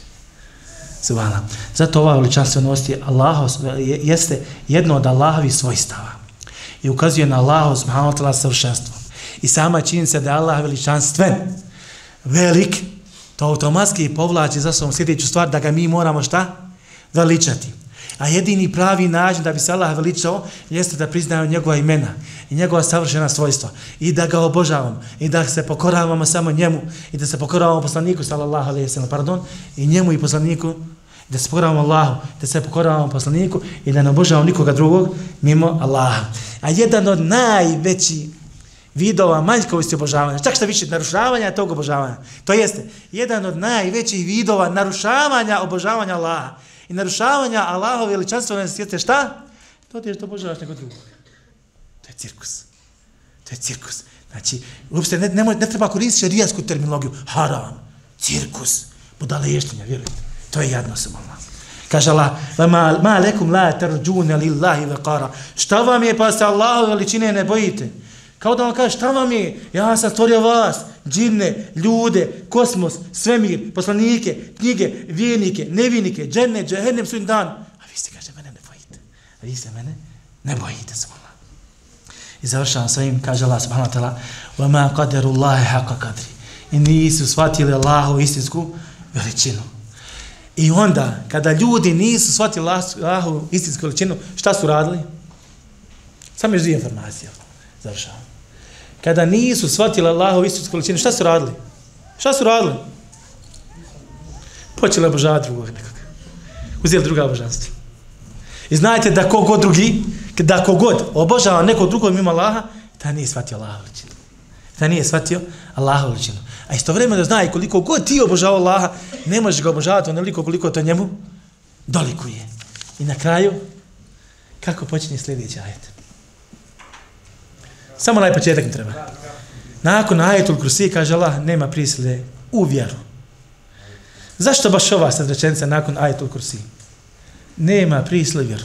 Speaker 1: Subhana. Zato ova veličanstvenost je Allaho, jeste jedno od Allahovi svojstava. I ukazuje na Allaho subhanahu ta'ala, savršenstvo. I sama činjenica da je Allah veličanstven, velik, to automatski povlači za svom sljedeću stvar da ga mi moramo šta? Veličati. A jedini pravi način da bi se Allah veličao jeste da priznaju njegova imena i njegova savršena svojstva i da ga obožavamo i da se pokoravamo samo njemu i da se pokoravamo poslaniku sallallahu alejhi ve sellem pardon i njemu i poslaniku da se pokoravamo Allahu da se pokoravamo poslaniku i da ne obožavamo nikoga drugog mimo Allaha a jedan od najveći vidova manjkovosti obožavanja, čak što više narušavanja tog obožavanja. To jeste, jedan od najvećih vidova narušavanja obožavanja Allaha i narušavanja Allahove veličanstvenosti svijete, šta? To ti je što obožavaš nego drugog. To je cirkus. To je cirkus. Znači, uopšte ne, ne, ne treba koristiti šarijasku terminologiju. Haram, cirkus, budale ještenja, vjerujte. To je jadno se Allah. Kaže Allah, ma, ma lekum la tarđune lillahi vekara. Šta vam je pa se Allahove veličine ne bojite? Kao da vam kaže, šta vam je? Ja sam stvorio vas, džinne, ljude, kosmos, svemir, poslanike, knjige, vijenike, nevinike, dženne, džehennem, svim dan. A vi ste, kaže, mene ne bojite. A vi se mene ne bojite, svala. I završavam svojim, kaže Allah subhanahu wa ta'ala, وَمَا قَدَرُ اللَّهِ حَقَ قَدْرِ I nisu shvatili Allahu istinsku veličinu. I onda, kada ljudi nisu shvatili Allahu istinsku veličinu, šta su radili? Samo još dvije informacije. Završavam. Kada nisu shvatili Allahov istinsku veličinu, šta su radili? Šta su radili? Počeli obožavati drugog nekog. Uzeli druga obožanstva. I znajte da kogod drugi, da kogod obožava neko drugo mimo Allaha, ta nije shvatio Allaha veličinu. Ta nije shvatio Allaha veličinu. A istovremeno zna i koliko god ti obožava Allaha, ne možeš ga obožavati onoliko koliko to njemu dolikuje. I na kraju, kako počinje sljedeći ajet? Samo onaj početak mi treba. Nakon ajetul kursi, kaže Allah, nema prisile u vjeru. Zašto baš ova sad rečenica nakon ajetul kursi? Nema prisile u vjeru.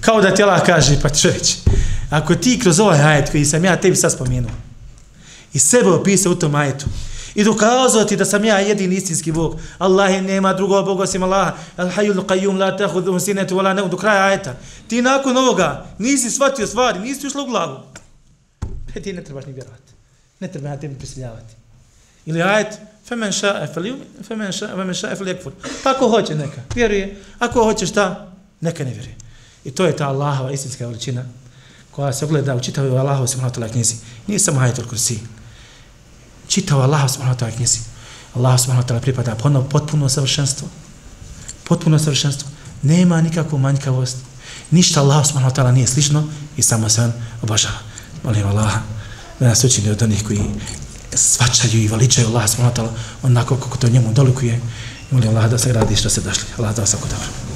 Speaker 1: Kao da ti Allah kaže, pa čovječ, ako ti kroz ovaj ajet koji sam ja tebi sad spomenuo, i sebe opisao u tom ajetu, i dokazao ti da sam ja jedini istinski Bog, Allah je nema drugog Boga osim Allaha, al hayyul qayyum la ta'khudhuhu sinatun wala nawm do kraja ajeta. Ti nakon ovoga nisi shvatio stvari, nisi ušlo u glavu. E ti ne trebaš ni vjerovati. Ne treba na tebi prisiljavati. Ili ajet, femen ša'e fel femen ša'e, femen ša'e fel. Pa ako hoće neka, vjeruje. Ako hoće šta, neka ne vjeruje. I to je ta Allahova istinska veličina koja se ogleda u čitavoj Allahov subhanahu ta'ala knjizi. Nije samo ajetul kursi. Čitao Allah subhanahu wa ta'ala knjizi. Allah subhanahu wa ta'ala pripada ponovno potpuno savršenstvo. Potpuno savršenstvo. Nema nikakvu manjkavost. Ništa Allah subhanahu wa ta'ala nije slično i samo se on obožava. Molim Allaha da nas učini od onih koji svačaju i veličaju Allah subhanahu wa ta'ala onako kako to njemu dolikuje. Molim Allah da se gradi što se došli. Allah da vas dobro.